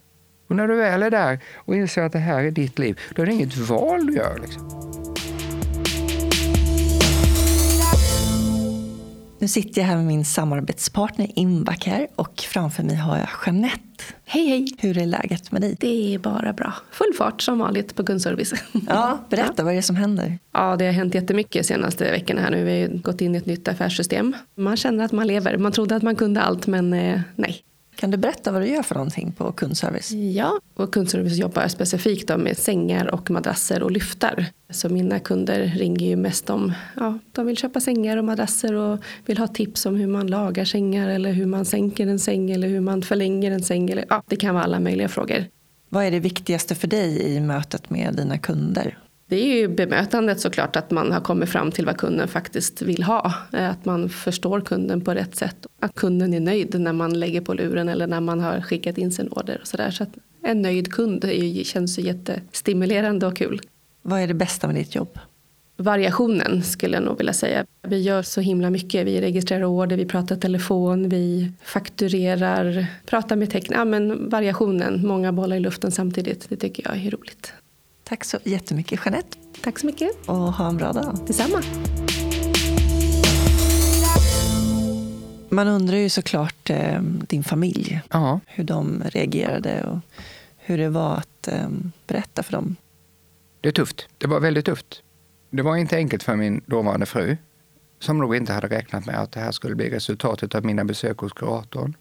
Och när du väl är där och inser att det här är ditt liv, då är det inget val du gör. Liksom. Nu sitter jag här med min samarbetspartner Invacare och framför mig har jag Jeanette. Hej hej! Hur är läget med dig? Det är bara bra. Full fart som vanligt på kundservice. Ja, berätta, ja. vad är det som händer? Ja, det har hänt jättemycket senaste veckorna här nu. Vi har gått in i ett nytt affärssystem. Man känner att man lever. Man trodde att man kunde allt, men eh, nej. Kan du berätta vad du gör för någonting på kundservice? Ja, och kundservice jobbar specifikt med sängar och madrasser och lyftar. Så mina kunder ringer ju mest om, ja, de vill köpa sängar och madrasser och vill ha tips om hur man lagar sängar eller hur man sänker en säng eller hur man förlänger en säng. Eller, ja, det kan vara alla möjliga frågor. Vad är det viktigaste för dig i mötet med dina kunder? Det är ju bemötandet såklart, att man har kommit fram till vad kunden faktiskt vill ha. Eh, att man förstår kunden på rätt sätt. Att kunden är nöjd när man lägger på luren eller när man har skickat in sin order. Och så där. så att en nöjd kund känns ju jättestimulerande och kul. Vad är det bästa med ditt jobb? Variationen skulle jag nog vilja säga. Vi gör så himla mycket. Vi registrerar order, vi pratar telefon, vi fakturerar, pratar med tecknare. Ja, men variationen, många bollar i luften samtidigt, det tycker jag är roligt. Tack så jättemycket Jeanette. Tack så mycket. Och ha en bra dag. Detsamma. Man undrar ju såklart eh, din familj. Ja. Hur de reagerade och hur det var att eh, berätta för dem. Det är tufft. Det var väldigt tufft. Det var inte enkelt för min dåvarande fru som nog inte hade räknat med att det här skulle bli resultatet av mina besök hos kuratorn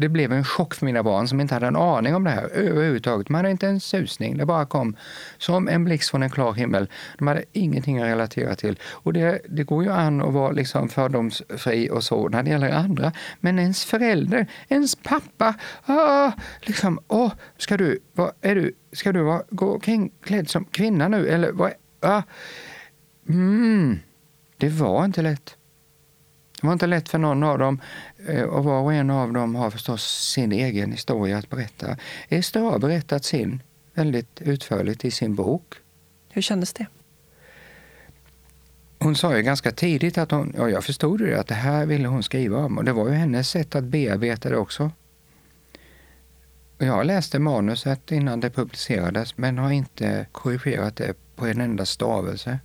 det blev en chock för mina barn som inte hade en aning om det här överhuvudtaget. De hade inte en susning. Det bara kom som en blixt från en klar himmel. De hade ingenting att relatera till. Och det, det går ju an att vara liksom fördomsfri och så när det gäller andra. Men ens förälder, ens pappa, ah, liksom, åh, ska du, vad är du, ska du vara, gå omkring klädd som kvinna nu? Eller vad, ah, mm, det var inte lätt. Det var inte lätt för någon av dem eh, och var och en av dem har förstås sin egen historia att berätta. Ester har berättat sin väldigt utförligt i sin bok. Hur kändes det? Hon sa ju ganska tidigt att hon, och jag förstod det, att det här ville hon skriva om och det var ju hennes sätt att bearbeta det också. Jag läste manuset innan det publicerades men har inte korrigerat det på en enda stavelse.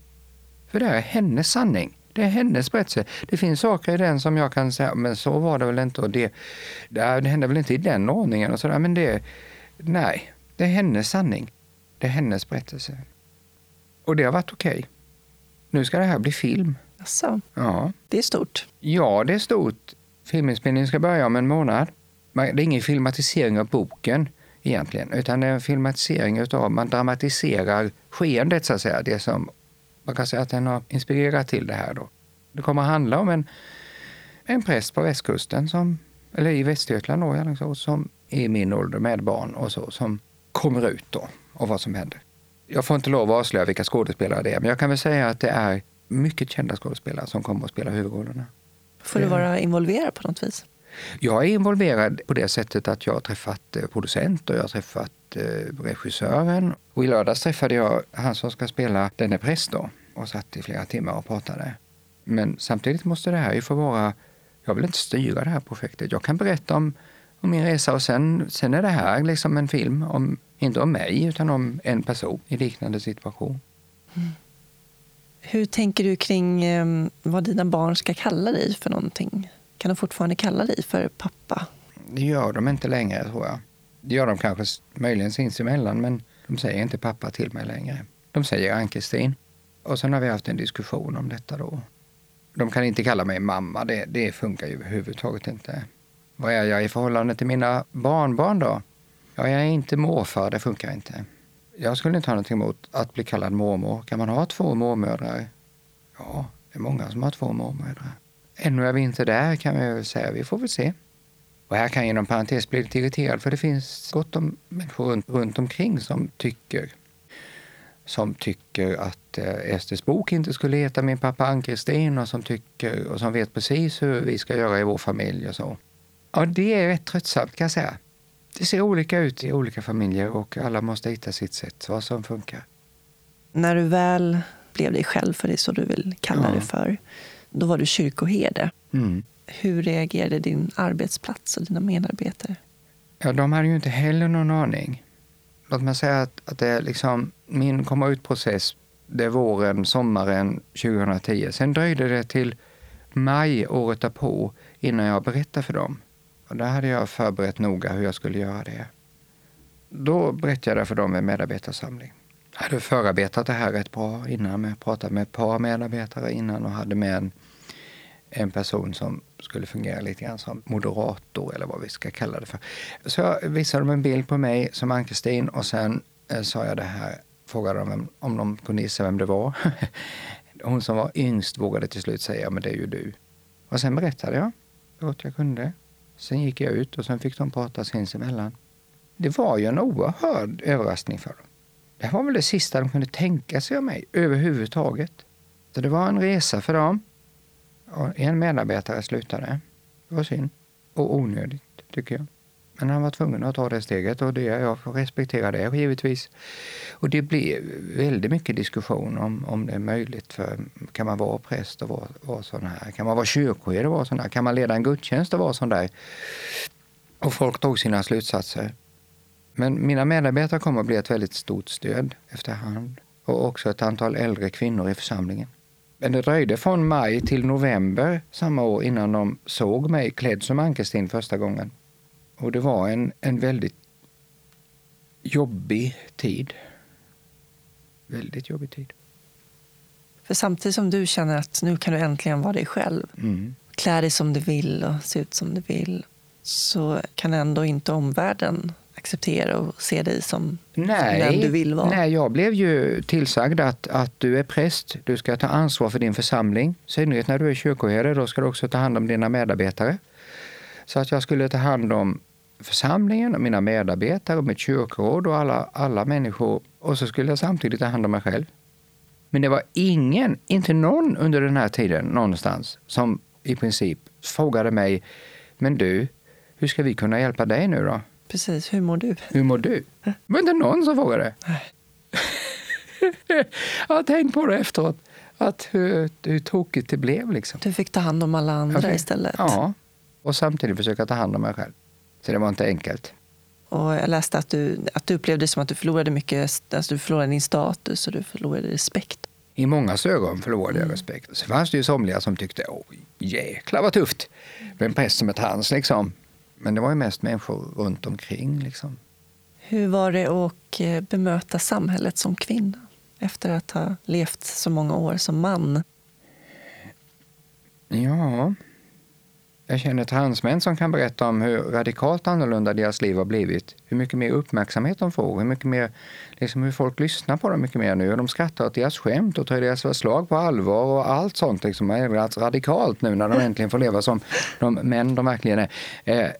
För det är hennes sanning. Det är hennes berättelse. Det finns saker i den som jag kan säga, men så var det väl inte. Och det, det hände väl inte i den ordningen. Och sådär, men det, nej, det är hennes sanning. Det är hennes berättelse. Och det har varit okej. Okay. Nu ska det här bli film. Asså. Ja. Det är stort. Ja, det är stort. Filminspelningen ska börja om en månad. Det är ingen filmatisering av boken. egentligen, utan det är en filmatisering utav, man dramatiserar skeendet så att säga. Det som man kan säga att den har inspirerat till det här då. Det kommer att handla om en, en präst på västkusten, som, eller i Västergötland då, liksom, som är min ålder med barn och så, som kommer ut då och vad som händer. Jag får inte lov att avslöja vilka skådespelare det är, men jag kan väl säga att det är mycket kända skådespelare som kommer att spela huvudrollerna. Får du vara involverad på något vis? Jag är involverad på det sättet att jag har träffat eh, producent och jag har träffat eh, regissören. Och I lördags träffade jag han som ska spela denne präst då, och satt i flera timmar och pratade. Men samtidigt måste det här ju få vara... Jag vill inte styra det här projektet. Jag kan berätta om, om min resa och sen, sen är det här liksom en film, om, inte om mig utan om en person i liknande situation. Mm. Hur tänker du kring eh, vad dina barn ska kalla dig för någonting? Kan de fortfarande kalla dig för pappa? Det gör de inte längre, tror jag. Det gör de kanske möjligen sinsemellan, men de säger inte pappa till mig längre. De säger Ann-Kristin. Och sen har vi haft en diskussion om detta då. De kan inte kalla mig mamma, det, det funkar ju överhuvudtaget inte. Vad är jag i förhållande till mina barnbarn då? Ja, jag är inte morfar, det funkar inte. Jag skulle inte ha någonting emot att bli kallad mormor. Kan man ha två mormödrar? Ja, det är många som har två mormödrar. Ännu är vi inte där kan vi säga. Vi får väl se. Och här kan jag inom parentes bli lite irriterad för det finns gott om människor runt, runt omkring som tycker som tycker att eh, Esters bok inte skulle heta Min pappa Ann-Kristin och som tycker och som vet precis hur vi ska göra i vår familj och så. Ja, det är rätt tröttsamt kan jag säga. Det ser olika ut i olika familjer och alla måste hitta sitt sätt, vad som funkar. När du väl blev dig själv, för det är så du vill kalla ja. det för, då var du kyrkoherde. Mm. Hur reagerade din arbetsplats och dina medarbetare? Ja, de hade ju inte heller någon aning. Låt mig säga att, att det liksom, min komma ut-process, det är våren, sommaren 2010. Sen dröjde det till maj året därpå innan jag berättade för dem. Och där hade jag förberett noga hur jag skulle göra det. Då berättade jag för dem en medarbetarsamling. Jag hade förarbetat det här rätt bra innan. Jag pratade med ett par medarbetare innan och hade med en en person som skulle fungera lite grann som moderator eller vad vi ska kalla det för. Så jag visade dem en bild på mig som Ann-Kristin och sen eh, sa jag det här, frågade dem om de kunde gissa vem det var. Hon som var yngst vågade till slut säga, men det är ju du. Och sen berättade jag så gott jag kunde. Sen gick jag ut och sen fick de prata sinsemellan. Det var ju en oerhörd överraskning för dem. Det var väl det sista de kunde tänka sig av mig överhuvudtaget. Så det var en resa för dem. Och en medarbetare slutade. Det var synd. Och onödigt, tycker jag. Men han var tvungen att ta det steget och det, jag respekterar det givetvis. Och det blev väldigt mycket diskussion om, om det är möjligt. för Kan man vara präst och vara, vara sån här? Kan man vara kyrkoherde och vara sån här? Kan man leda en gudstjänst och vara sån där? Och folk tog sina slutsatser. Men mina medarbetare kommer att bli ett väldigt stort stöd efterhand. Och också ett antal äldre kvinnor i församlingen. Men det dröjde från maj till november samma år innan de såg mig klädd som Ankerstin första gången. Och det var en, en väldigt jobbig tid. Väldigt jobbig tid. För samtidigt som du känner att nu kan du äntligen vara dig själv, mm. klä dig som du vill och se ut som du vill, så kan ändå inte omvärlden acceptera och se dig som, nej, som den du vill vara? Nej, jag blev ju tillsagd att, att du är präst, du ska ta ansvar för din församling. I synnerhet när du är kyrkoherde, då ska du också ta hand om dina medarbetare. Så att jag skulle ta hand om församlingen, och mina medarbetare, och mitt kyrkoråd och alla, alla människor. Och så skulle jag samtidigt ta hand om mig själv. Men det var ingen, inte någon under den här tiden någonstans som i princip frågade mig, men du, hur ska vi kunna hjälpa dig nu då? Precis, hur mår du? Hur mår du? Det var inte någon som frågade. jag har tänkt på det efteråt, att hur, hur tokigt det blev. Liksom. Du fick ta hand om alla andra fick, istället? Ja, och samtidigt försöka ta hand om mig själv. Så det var inte enkelt. Och jag läste att du, att du upplevde som att du förlorade mycket, alltså du förlorade din status och du förlorade respekt. I många ögon förlorade jag mm. respekt. Så fanns det ju somliga som tyckte, åh jäklar vad tufft med en präst som ett hans liksom. Men det var ju mest människor runt omkring. Liksom. Hur var det att eh, bemöta samhället som kvinna efter att ha levt så många år som man? Ja, Jag känner transmän som kan berätta om hur radikalt annorlunda deras liv har blivit. Hur mycket mer uppmärksamhet de får, hur, mycket mer, liksom hur folk lyssnar på dem mycket mer nu. Och de skrattar åt deras skämt och tar deras förslag på allvar och allt sånt liksom har ändrats radikalt nu när de äntligen får leva som de män de verkligen är.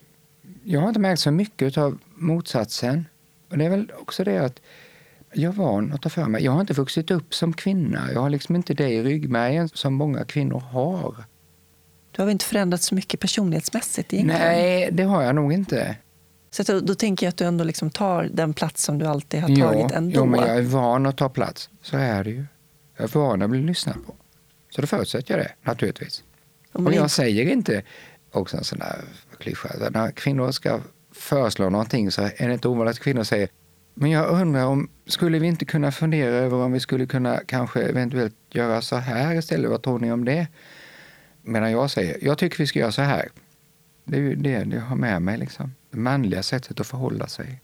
Jag har inte märkt så mycket av motsatsen. Och det är väl också det att jag är van att ta för mig. Jag har inte vuxit upp som kvinna. Jag har liksom inte det i ryggmärgen som många kvinnor har. Du har väl inte förändrats så mycket personlighetsmässigt egentligen? Nej, det har jag nog inte. Så då, då tänker jag att du ändå liksom tar den plats som du alltid har tagit jo, ändå. Jo, men jag är van att ta plats. Så är det ju. Jag är van att bli lyssnad på. Så då förutsätter jag det, naturligtvis. Om Och jag inte- säger inte, också en sån där klyscha, när kvinnor ska föreslå någonting så är det inte ovanligt att kvinnor säger men jag undrar om, skulle vi inte kunna fundera över om vi skulle kunna kanske eventuellt göra så här istället? Vad tror ni om det? Medan jag säger, jag tycker vi ska göra så här. Det är ju det jag har med mig, liksom. det manliga sättet att förhålla sig.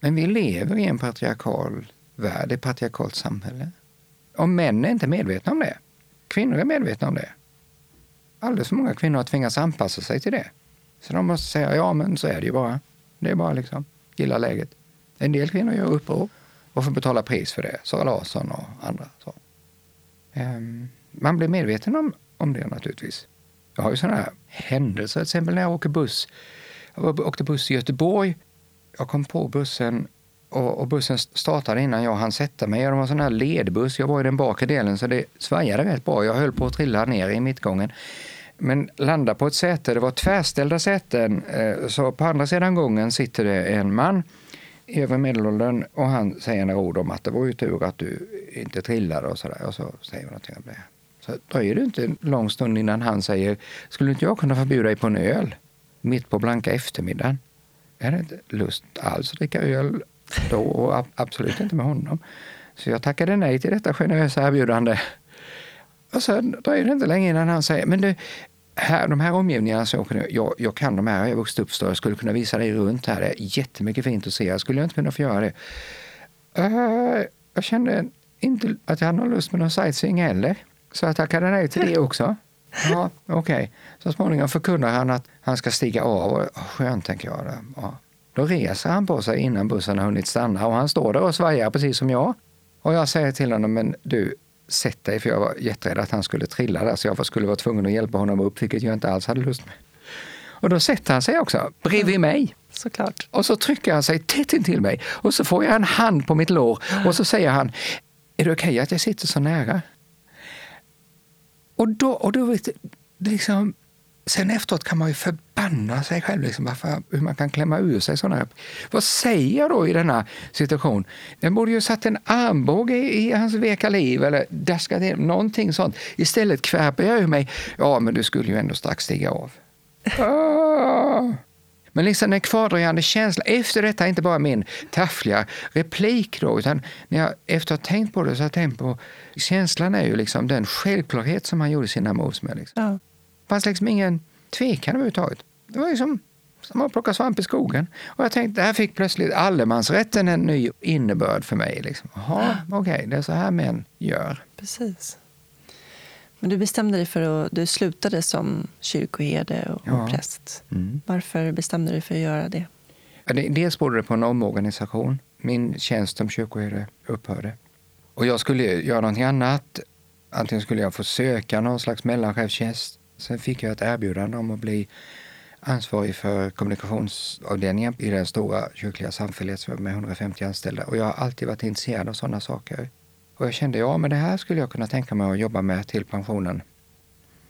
Men vi lever i en patriarkal värld, ett patriarkalt samhälle. Och män är inte medvetna om det. Kvinnor är medvetna om det. Alldeles för många kvinnor har tvingats anpassa sig till det. Så de måste säga, ja men så är det ju bara. Det är bara liksom, gilla läget. En del kvinnor gör uppror och får betala pris för det. Sara Larsson och andra. Så. Um, man blir medveten om, om det naturligtvis. Jag har ju sådana här händelser, till exempel när jag åker buss. Jag åkte buss i Göteborg. Jag kom på bussen och, och bussen startade innan jag hann sätta mig. Det var en sån här ledbuss. Jag var i den bakre delen så det svajade rätt bra. Jag höll på att trilla ner i mittgången. Men landar på ett säte, det var tvärställda säten. Eh, så på andra sidan gången sitter det en man i övre medelåldern och han säger några ord om att det var ju tur att du inte trillade och sådär. Och så säger vi någonting om det. Så dröjer det inte en lång stund innan han säger, skulle inte jag kunna få bjuda dig på en öl mitt på blanka eftermiddagen? Jag hade inte lust alls att dricka öl då och absolut inte med honom. Så jag tackade nej till detta generösa erbjudande. Och sen dröjer det inte länge innan han säger, men du, här, de här omgivningarna, så åker nu, jag, jag kan de här, jag har vuxit upp så jag skulle kunna visa dig runt här. Det är jättemycket fint att se. Skulle jag inte kunna få göra det? Eh, jag kände inte att jag hade någon lust med någon sightseeing heller. Så jag tackade nej till det också. Ja, okej. Så småningom förkunnar han att han ska stiga av. Och, oh, skönt, tänker jag. Ja. Då reser han på sig innan bussen har hunnit stanna och han står där och svajar precis som jag. Och jag säger till honom, men du, sätt dig, för jag var jätterädd att han skulle trilla där, så jag skulle vara tvungen att hjälpa honom upp, vilket jag inte alls hade lust med. Och då sätter han sig också bredvid mig. Såklart. Och så trycker han sig tätt intill mig och så får jag en hand på mitt lår och så säger han, är det okej att jag sitter så nära? Och då, och då vet liksom, sen efteråt kan man ju förbanna sig själv, liksom, varför, hur man kan klämma ur sig sådana här. Vad säger jag då i denna situation? Den borde ju satt en armbåge i, i hans veka liv eller daskat in någonting sånt. Istället kvärper jag ur mig, ja men du skulle ju ändå strax stiga av. Ah. Men liksom den kvardröjande känslan, efter detta inte bara min taffliga replik då, utan när jag efter att ha tänkt på det så har jag tänkt på, känslan är ju liksom den självklarhet som han gjorde sina moves med. Liksom. Ja. Fanns liksom ingen tvekan överhuvudtaget. Det var liksom som att plocka svamp i skogen. Och jag tänkte, där fick plötsligt allemansrätten en ny innebörd för mig. Liksom. Jaha, okej, det är så här män gör. Precis. Men du bestämde dig för att du slutade som kyrkoherde och, Ja. och präst. Mm. Varför bestämde du dig för att göra det- Dels berodde det på en omorganisation. Min tjänst som kyrkoherde upphörde. Och jag skulle göra någonting annat. Antingen skulle jag få söka någon slags mellanchefstjänst. Sen fick jag ett erbjudande om att bli ansvarig för kommunikationsavdelningen i den stora kyrkliga samfälligheten med 150 anställda. Och jag har alltid varit intresserad av sådana saker. Och jag kände, ja men det här skulle jag kunna tänka mig att jobba med till pensionen.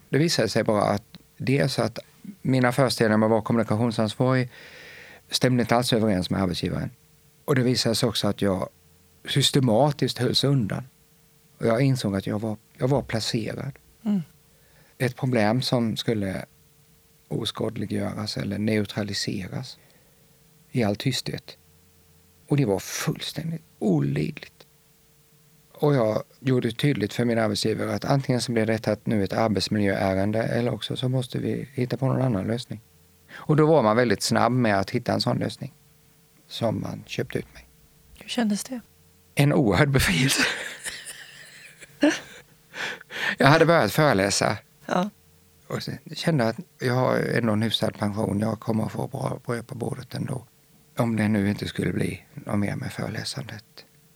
Det visade sig bara att dels att mina föreställningar om att vara kommunikationsansvarig stämde inte alls överens med arbetsgivaren. Och det visade sig också att jag systematiskt hölls undan. Och jag insåg att jag var, jag var placerad. Mm. Ett problem som skulle oskadliggöras eller neutraliseras i all tysthet. Och det var fullständigt olidligt. Och jag gjorde tydligt för min arbetsgivare att antingen så blir detta ett, nu ett arbetsmiljöärende eller också så måste vi hitta på någon annan lösning. Och då var man väldigt snabb med att hitta en sån lösning som man köpte ut mig. Hur kändes det? En oerhörd befrielse. jag hade börjat föreläsa Ja. Och kände att jag har ändå en hyfsad pension. Jag kommer att få bra bröd på bordet ändå. Om det nu inte skulle bli något mer med föreläsandet.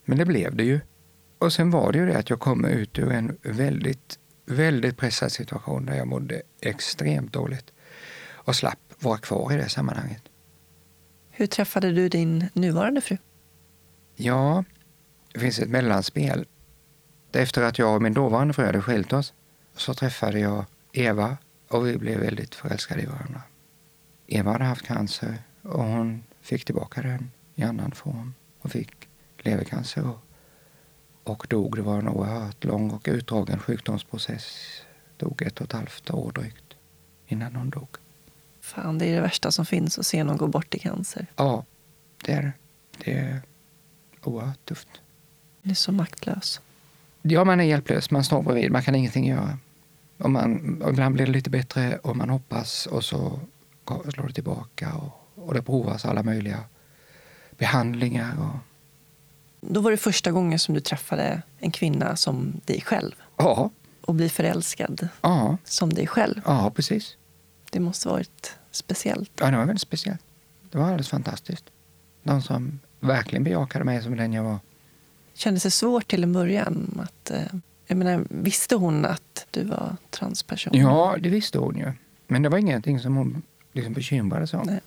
Men det blev det ju. Och sen var det ju det att jag kom ut ur en väldigt, väldigt pressad situation där jag mådde extremt dåligt och slapp vara kvar i det sammanhanget. Hur träffade du din nuvarande fru? Ja, det finns ett mellanspel. Efter att jag och min dåvarande fru hade skilt oss så träffade jag Eva och vi blev väldigt förälskade i varandra. Eva hade haft cancer och hon fick tillbaka den i annan form. Hon fick levercancer och, och dog. Det var en oerhört lång och utdragen sjukdomsprocess. Dog ett och ett halvt år drygt innan hon dog. Fan, det är det värsta som finns att se någon gå bort i cancer. Ja, det är det. Det är oerhört tufft. Man är så maktlös. Ja, man är hjälplös. Man står bredvid. Man kan ingenting göra. Och man, och ibland blir det lite bättre och man hoppas och så slår det tillbaka. Och, och det provas alla möjliga behandlingar. Och... Då var det första gången som du träffade en kvinna som dig själv. Ja. Och bli förälskad ja. som dig själv. Ja, precis. Det måste varit speciellt. Ja, det var väldigt speciellt. Det var alldeles fantastiskt. De som verkligen bejakade mig som den jag var. Kändes det svårt till en början? Att, eh, jag menar, visste hon att du var transperson? Ja, det visste hon ju. Men det var ingenting som hon liksom bekymrade sig om. Nej.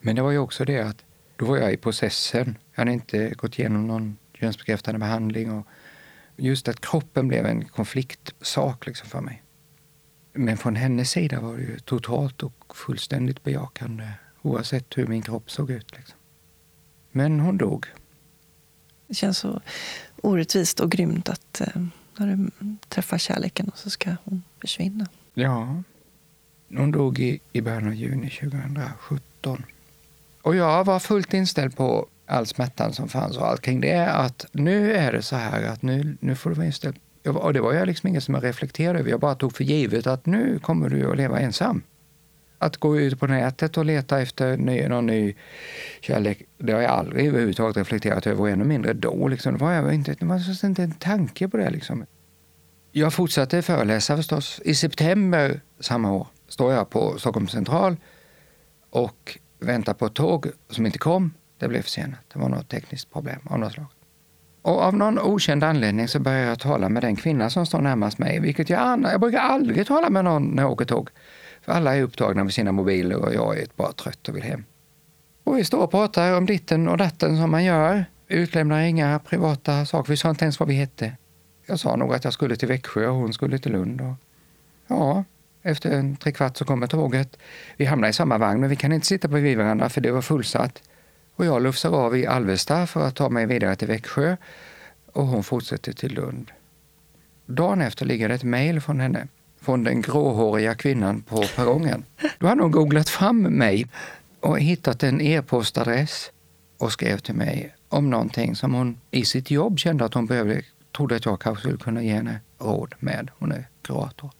Men det var ju också det att då var jag i processen. Jag hade inte gått igenom någon könsbekräftande behandling. Och just att kroppen blev en konfliktsak liksom för mig. Men från hennes sida var det ju totalt och fullständigt bejakande oavsett hur min kropp såg ut. Liksom. Men hon dog. Det känns så orättvist och grymt att eh, när du träffar kärleken och så ska hon försvinna. Ja. Hon dog i, i början av juni 2017. Och jag var fullt inställd på all smärtan som fanns och allt kring det. Att nu är det så här att nu, nu får du vara inställd. Och det var jag liksom inget som jag reflekterade över. Jag bara tog för givet att nu kommer du att leva ensam. Att gå ut på nätet och leta efter ny, någon ny kärlek, det har jag aldrig överhuvudtaget reflekterat över och ännu mindre då. Liksom. Det var, jag inte, det var inte en tanke på det. Liksom. Jag fortsatte föreläsa förstås. I september samma år står jag på Stockholms central och väntar på ett tåg som inte kom. Det blev försenat. Det var något tekniskt problem av något slag. Och av någon okänd anledning så börjar jag tala med den kvinna som står närmast mig, vilket jag, jag brukar aldrig tala med någon när jag åker tåg. För alla är upptagna med sina mobiler och jag är bara trött och vill hem. Och vi står och pratar om ditten och datten som man gör. Utlämnar inga privata saker. Vi sa inte ens vad vi hette. Jag sa nog att jag skulle till Växjö och hon skulle till Lund. Och ja, efter en trekvart så kommer tåget. Vi hamnar i samma vagn, men vi kan inte sitta bredvid varandra för det var fullsatt. Och jag lufsar av i Alvesta för att ta mig vidare till Växjö och hon fortsätter till Lund. Dagen efter ligger det ett mejl från henne, från den gråhåriga kvinnan på perrongen. Då hade hon googlat fram mig och hittat en e-postadress och skrev till mig om någonting som hon i sitt jobb kände att hon behövde, trodde att jag kanske skulle kunna ge henne råd med. Hon är kurator.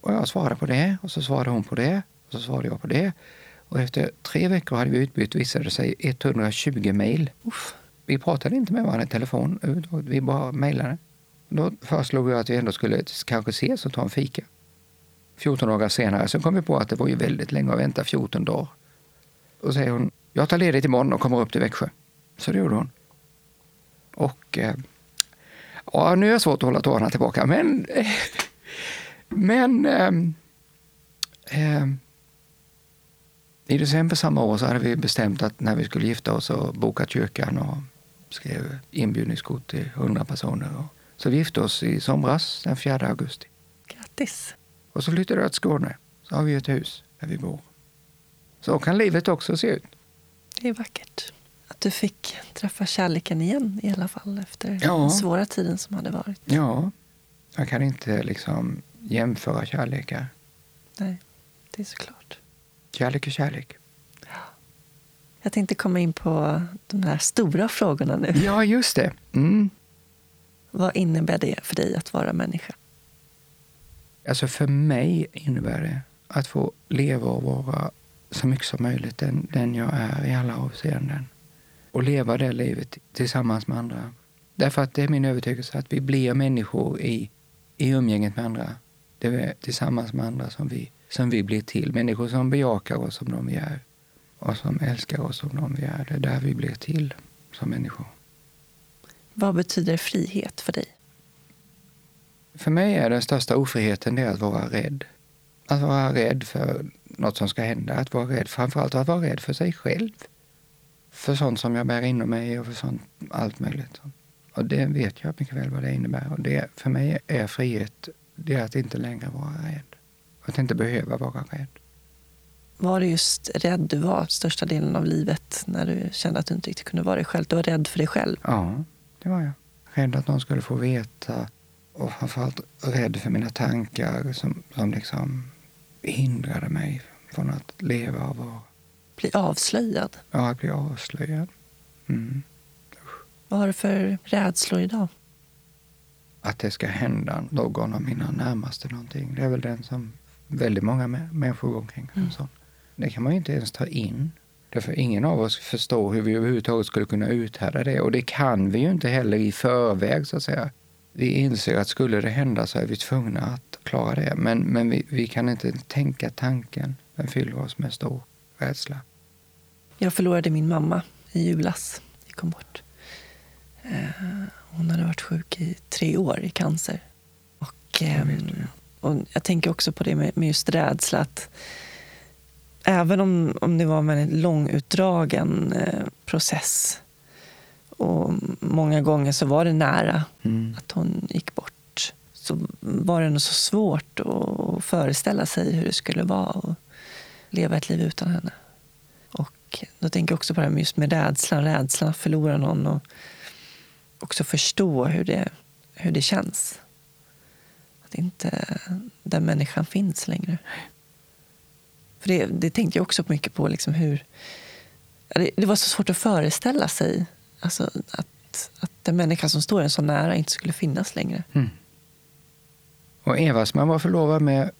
Och jag svarade på det och så svarade hon på det och så svarade jag på det. Och efter tre veckor hade vi utbytt, visade det sig, 120 mejl. Vi pratade inte med varandra i telefon, vi bara mejlade. Då föreslog jag att vi ändå skulle kanske ses och ta en fika. 14 dagar senare så kom vi på att det var ju väldigt länge att vänta 14 dagar. Och säger hon, jag tar ledigt imorgon och kommer upp till Växjö. Så det gjorde hon. Och eh, ja, nu är det svårt att hålla tårarna tillbaka, men, men eh, eh, i december samma år så hade vi bestämt att när vi skulle gifta oss och bokat kyrkan och skrev inbjudningskort till 100 personer. Så vi gifte oss i somras, den 4 augusti. Grattis! Och så flyttade jag till Skåne. Så har vi ett hus där vi bor. Så kan livet också se ut. Det är vackert. Att du fick träffa kärleken igen i alla fall efter ja. den svåra tiden som hade varit. Ja. Jag kan inte liksom jämföra kärlekar. Nej, det är såklart. Kärlek är kärlek. Jag tänkte komma in på de här stora frågorna nu. Ja, just det. Mm. Vad innebär det för dig att vara människa? Alltså för mig innebär det att få leva och vara så mycket som möjligt den, den jag är i alla avseenden. Och leva det livet tillsammans med andra. Därför att det är min övertygelse att vi blir människor i, i umgänget med andra. Det är tillsammans med andra som vi som vi blir till. Människor som bejakar oss som de vi är och som älskar oss som de vi är. Det är där vi blir till som människor. Vad betyder frihet för dig? För mig är den största ofriheten det att vara rädd. Att vara rädd för något som ska hända. Att vara rädd, framförallt att vara rädd för sig själv. För sånt som jag bär inom mig och för sånt, allt möjligt. Och det vet jag mycket väl vad det innebär. Och det, för mig är frihet det är att inte längre vara rädd. Att inte behöva vara rädd. Var det just rädd du var största delen av livet när du kände att du inte riktigt kunde vara dig själv? Du var rädd för dig själv? Ja, det var jag. Rädd att någon skulle få veta och framförallt rädd för mina tankar som, som liksom hindrade mig från att leva och vara. Bli avslöjad? Ja, att bli avslöjad. Mm. Vad har du för rädslor idag? Att det ska hända någon av mina närmaste någonting. Det är väl den som väldigt många människor går omkring. Mm. Det kan man ju inte ens ta in. Därför ingen av oss förstår hur vi överhuvudtaget skulle kunna uthärda det. Och det kan vi ju inte heller i förväg, så att säga. Vi inser att skulle det hända så är vi tvungna att klara det. Men, men vi, vi kan inte tänka tanken. Den fyller oss med stor rädsla. Jag förlorade min mamma i julas. Vi kom bort. Eh, hon hade varit sjuk i tre år i cancer. Och, jag, och jag tänker också på det med, med just rädsla. Att även om, om det var en väldigt långutdragen eh, process och många gånger så var det nära mm. att hon gick bort så var det nog så svårt att föreställa sig hur det skulle vara att leva ett liv utan henne. Och då tänker jag också på det här med, just med rädslan, rädslan att förlora någon och också förstå hur det, hur det känns. Att inte den människan finns längre. För det, det tänkte jag också mycket på. Liksom hur, det, var så svårt att föreställa sig alltså, att, att den människa som står en så nära inte skulle finnas längre. Mm. Och Eva som jag var förlovad med,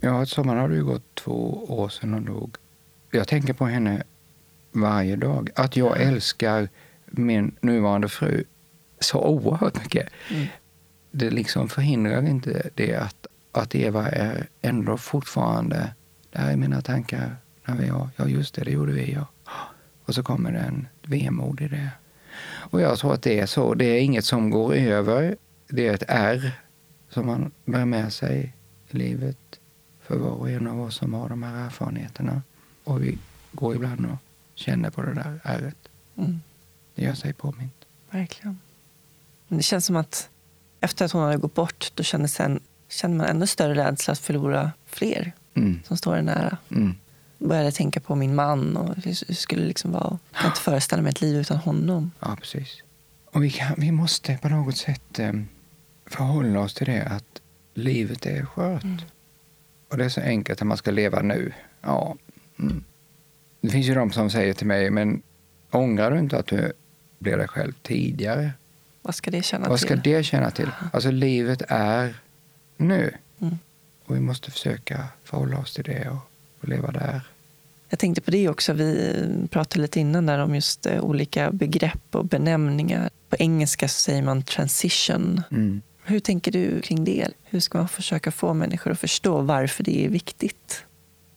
ja, sommaren har det ju gått två år sedan hon dog. Jag tänker på henne varje dag. Att jag älskar min nuvarande fru så oerhört mycket. Mm. Det liksom förhindrar inte det att, att Eva är ändå fortfarande där i mina tankar. När vi, ja, just det, det gjorde vi. Ja. Och så kommer det en vemod i det. Och jag tror att det är så. Det är inget som går över. Det är ett R som man bär med sig i livet för var och en av oss som har de här erfarenheterna. Och vi går ibland och känner på det där ärret. Mm. Det gör sig påmint. Verkligen. Men det känns som att efter att hon hade gått bort då kände, sen, kände man ännu större rädsla att förlora fler mm. som står en nära. Mm. Började tänka på min man och hur skulle liksom vara. Jag kan inte föreställa mig ett liv utan honom. Ja, precis. Och vi, kan, vi måste på något sätt eh, förhålla oss till det att livet är skört. Mm. Och det är så enkelt att man ska leva nu. Ja. Mm. Det finns ju de som säger till mig, men ångrar du inte att du blev dig själv tidigare? Vad ska det känna Vad till? Vad ska det känna till? Alltså livet är nu. Mm. Och vi måste försöka förhålla oss till det och, och, leva där. Jag tänkte på det också. Vi pratade lite innan där om just uh, olika begrepp och benämningar. På engelska så säger man transition. Mm. Hur tänker du kring det? Hur ska man försöka få människor att förstå varför det är viktigt?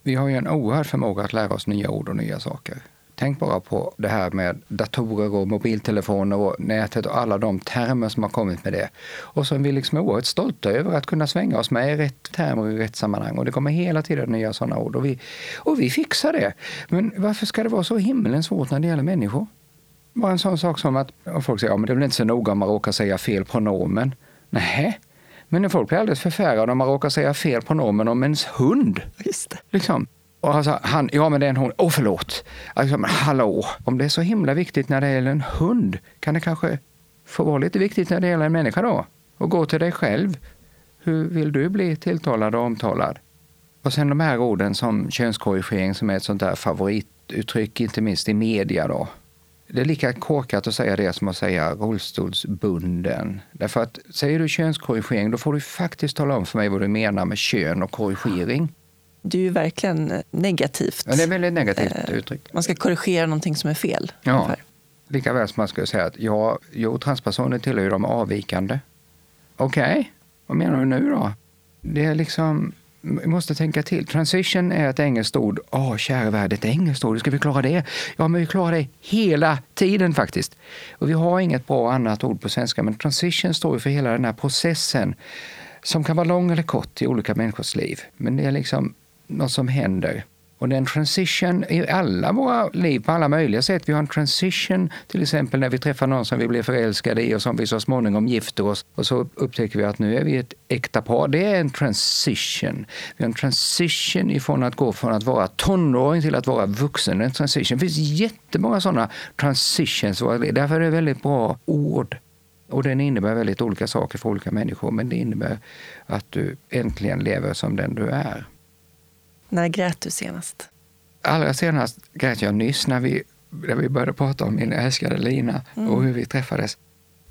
Vi har ju en oerhörd förmåga att lära oss nya ord och nya saker. Tänk bara på det här med datorer och mobiltelefoner och nätet och alla de termer som har kommit med det. Och som vi liksom är oerhört stolta över att kunna svänga oss med i rätt termer och i rätt sammanhang. Och det kommer hela tiden nya sådana ord och vi, och vi fixar det. Men varför ska det vara så himlen svårt när det gäller människor? Bara en sån sak som att folk säger att ja, det är väl inte så noga om man råkar säga fel pronomen. Nej, men folk blir alldeles förfärade om man råkar säga fel pronomen om ens hund. Just det. Liksom. Och alltså, han, ja men det är en hund. Åh oh, förlåt. Alltså, men hallå, om det är så himla viktigt när det gäller en hund, kan det kanske få vara lite viktigt när det gäller en människa då? Och gå till dig själv. Hur vill du bli tilltalad och omtalad? Och sen de här orden som könskorrigering som är ett sånt där favorituttryck, inte minst i media då. Det är lika korkat att säga det som att säga rullstolsbunden. Därför att säger du könskorrigering, då får du faktiskt tala om för mig vad du menar med kön och korrigering det är ju verkligen negativt. Ja, det är väldigt negativt eh, uttryck. Man ska korrigera någonting som är fel. Ja, lika väl som man skulle säga att ja, jo, transpersoner tillhör ju de avvikande. Okej, okay. vad menar du nu då? Det är liksom vi måste tänka till. Transition är ett engelskt ord. Åh, kära värld, ett engelskt ord, ska vi klara det? Ja, men vi klarar det hela tiden faktiskt. Och vi har inget bra annat ord på svenska, men transition står för hela den här processen som kan vara lång eller kort i olika människors liv. Men det är liksom något som händer. Och det är en transition i alla våra liv på alla möjliga sätt. Vi har en transition till exempel när vi träffar någon som vi blir förälskade i och som vi så småningom gifter oss och så upptäcker vi att nu är vi ett äkta par. Det är en transition. Vi har en transition ifrån att gå från att vara tonåring till att vara vuxen. En transition. Det finns jättemånga sådana transitions. Därför är det väldigt bra ord. Och den innebär väldigt olika saker för olika människor men det innebär att du äntligen lever som den du är. När grät du senast? Allra senast grät jag nyss när vi, när vi började prata om min älskade Lina mm. och hur vi träffades.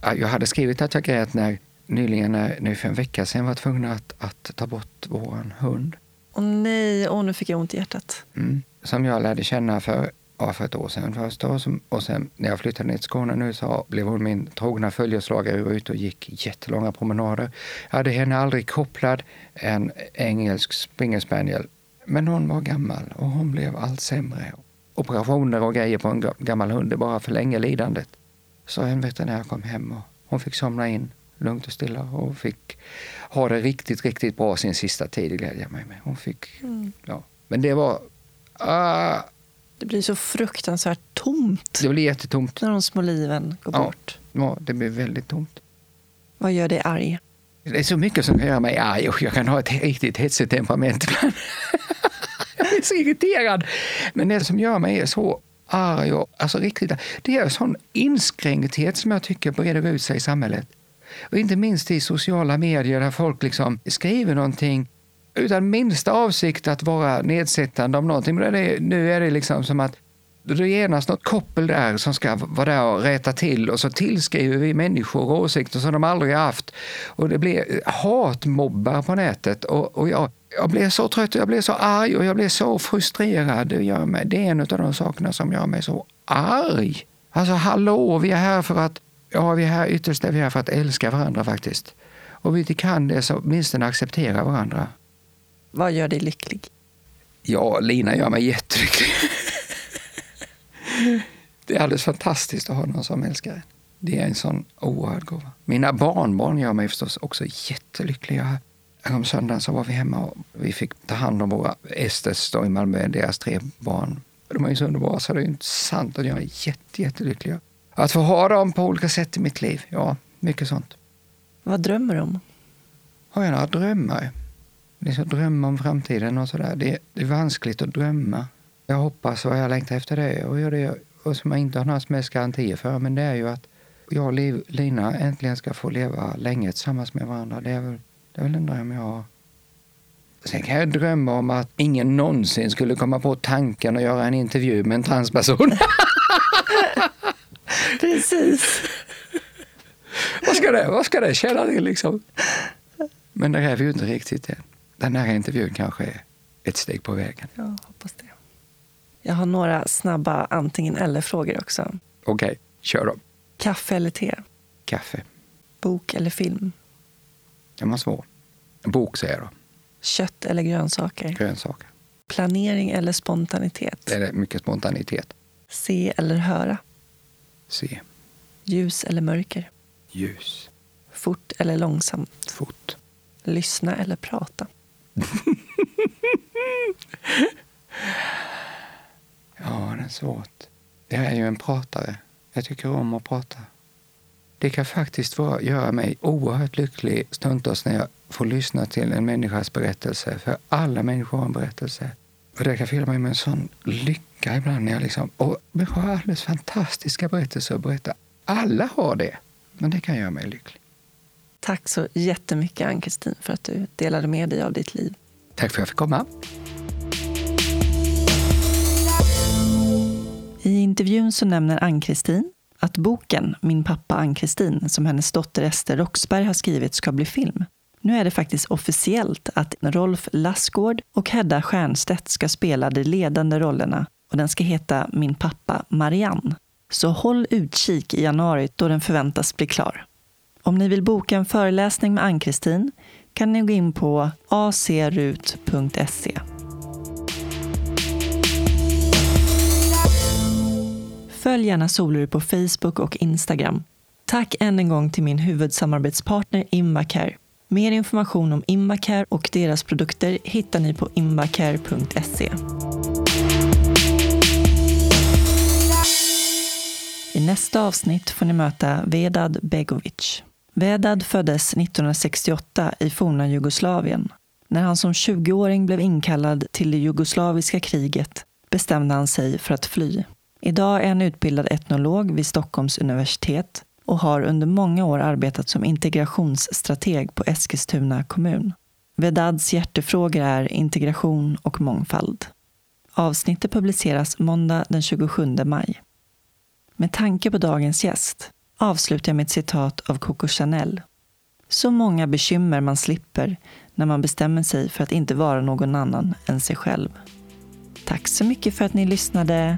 Jag hade skrivit att jag grät när nyligen, när, nu för en vecka sedan, var tvungen att, att ta bort vår hund. Åh nej, åh, nu fick jag ont i hjärtat. Mm. Som jag lärde känna för, ja, för ett år sedan först. Och, som, och sen när jag flyttade ner till Skåne nu så blev hon min trogna följeslagare. Vi var ute och gick jättelånga promenader. Jag hade henne aldrig kopplad en engelsk springer spaniel men hon var gammal och hon blev allt sämre. Operationer och grejer på en gammal hund, det bara förlänger lidandet. Så en veterinär kom hem och hon fick somna in lugnt och stilla och fick ha det riktigt, riktigt bra sin sista tid, det glädjer jag mig med. Hon fick, mm. ja. Men det var... Uh, det blir så fruktansvärt tomt. Det blir jättetomt. När de små liven går ja, bort. Ja, det blir väldigt tomt. Vad gör dig arg? Det är så mycket som kan göra mig arg och jag kan ha ett riktigt hetsigt temperament ibland. jag är så irriterad. Men det som gör mig så arg och alltså riktigt, det är en sån inskränkthet som jag tycker breder ut sig i samhället. Och inte minst i sociala medier där folk liksom skriver någonting utan minsta avsikt att vara nedsättande om någonting. Men det, nu är det liksom som att det är genast något koppel där som ska vara där och rätta till och så tillskriver vi människor åsikter som de aldrig haft. Och det blir hatmobbar på nätet. Och, och jag, jag blir så trött, jag blir så arg och jag blir så frustrerad. Det, gör mig, det är en av de sakerna som gör mig så arg. Alltså hallå, vi är här för att, ja vi är här ytterst är vi här för att älska varandra faktiskt. Och vi inte kan det så åtminstone acceptera varandra. Vad gör dig lycklig? Ja, Lina gör mig jättelycklig. Det är alldeles fantastiskt att ha någon som älskar en. Det är en sån oerhörd gåva. Mina barnbarn gör mig förstås också jättelyckliga. Om söndagen så var vi hemma och vi fick ta hand om våra Esters i Malmö, deras tre barn. De är ju så underbara så det är inte sant att jag är jätte, jättelycklig. Att få ha dem på olika sätt i mitt liv, ja, mycket sånt. Vad drömmer du om? Har jag några drömmar? Det är så drömma om framtiden och sådär. Det, det är vanskligt att drömma. Jag hoppas och jag längtar efter det och det och som jag inte har några som helst garantier för. Men det är ju att jag och Lina äntligen ska få leva länge tillsammans med varandra. Det är väl, det är väl en dröm jag har. Sen kan jag drömma om att ingen någonsin skulle komma på tanken att göra en intervju med en transperson. Precis. vad, ska det, vad ska det tjäna till liksom? Men det är vi ju inte riktigt än. Den här intervjun kanske är ett steg på vägen. Ja, hoppas det. Jag har några snabba antingen eller-frågor också. Okej, okay, kör då. Kaffe eller te? Kaffe. Bok eller film? Den var svår. Bok säger jag då. Kött eller grönsaker? Grönsaker. Planering eller spontanitet? Det är mycket spontanitet. Se eller höra? Se. Ljus eller mörker? Ljus. Fort eller långsamt? Fort. Lyssna eller prata? Ja, det är svårt. Jag är ju en pratare. Jag tycker om att prata. Det kan faktiskt vara, göra mig oerhört lycklig stundtals när jag får lyssna till en människas berättelse. För alla människor har en berättelse. Och det kan fylla mig med en sån lycka ibland. När jag liksom, och människor har alldeles fantastiska berättelser att berätta. Alla har det, men det kan göra mig lycklig. Tack så jättemycket, Ann-Kristin, för att du delade med dig av ditt liv. Tack för att jag fick komma. I intervjun så nämner Ann-Kristin att boken Min pappa Ann-Kristin, som hennes dotter Ester Roxberg har skrivit, ska bli film. Nu är det faktiskt officiellt att Rolf Lassgård och Hedda Stiernstedt ska spela de ledande rollerna och den ska heta Min pappa Marianne. Så håll utkik i januari då den förväntas bli klar. Om ni vill boka en föreläsning med Ann-Kristin kan ni gå in på acrut.se. Följ gärna Solur på Facebook och Instagram. Tack än en gång till min huvudsamarbetspartner Invacare. Mer information om Invacare och deras produkter hittar ni på invacare.se. I nästa avsnitt får ni möta Vedad Begovic. Vedad föddes 1968 i forna Jugoslavien. När han som 20-åring blev inkallad till det jugoslaviska kriget bestämde han sig för att fly. Idag är han utbildad etnolog vid Stockholms universitet och har under många år arbetat som integrationsstrateg på Eskilstuna kommun. Vedads hjärtefrågor är integration och mångfald. Avsnittet publiceras måndag den 27 maj. Med tanke på dagens gäst avslutar jag med ett citat av Coco Chanel. Så många bekymmer man slipper när man bestämmer sig för att inte vara någon annan än sig själv. Tack så mycket för att ni lyssnade.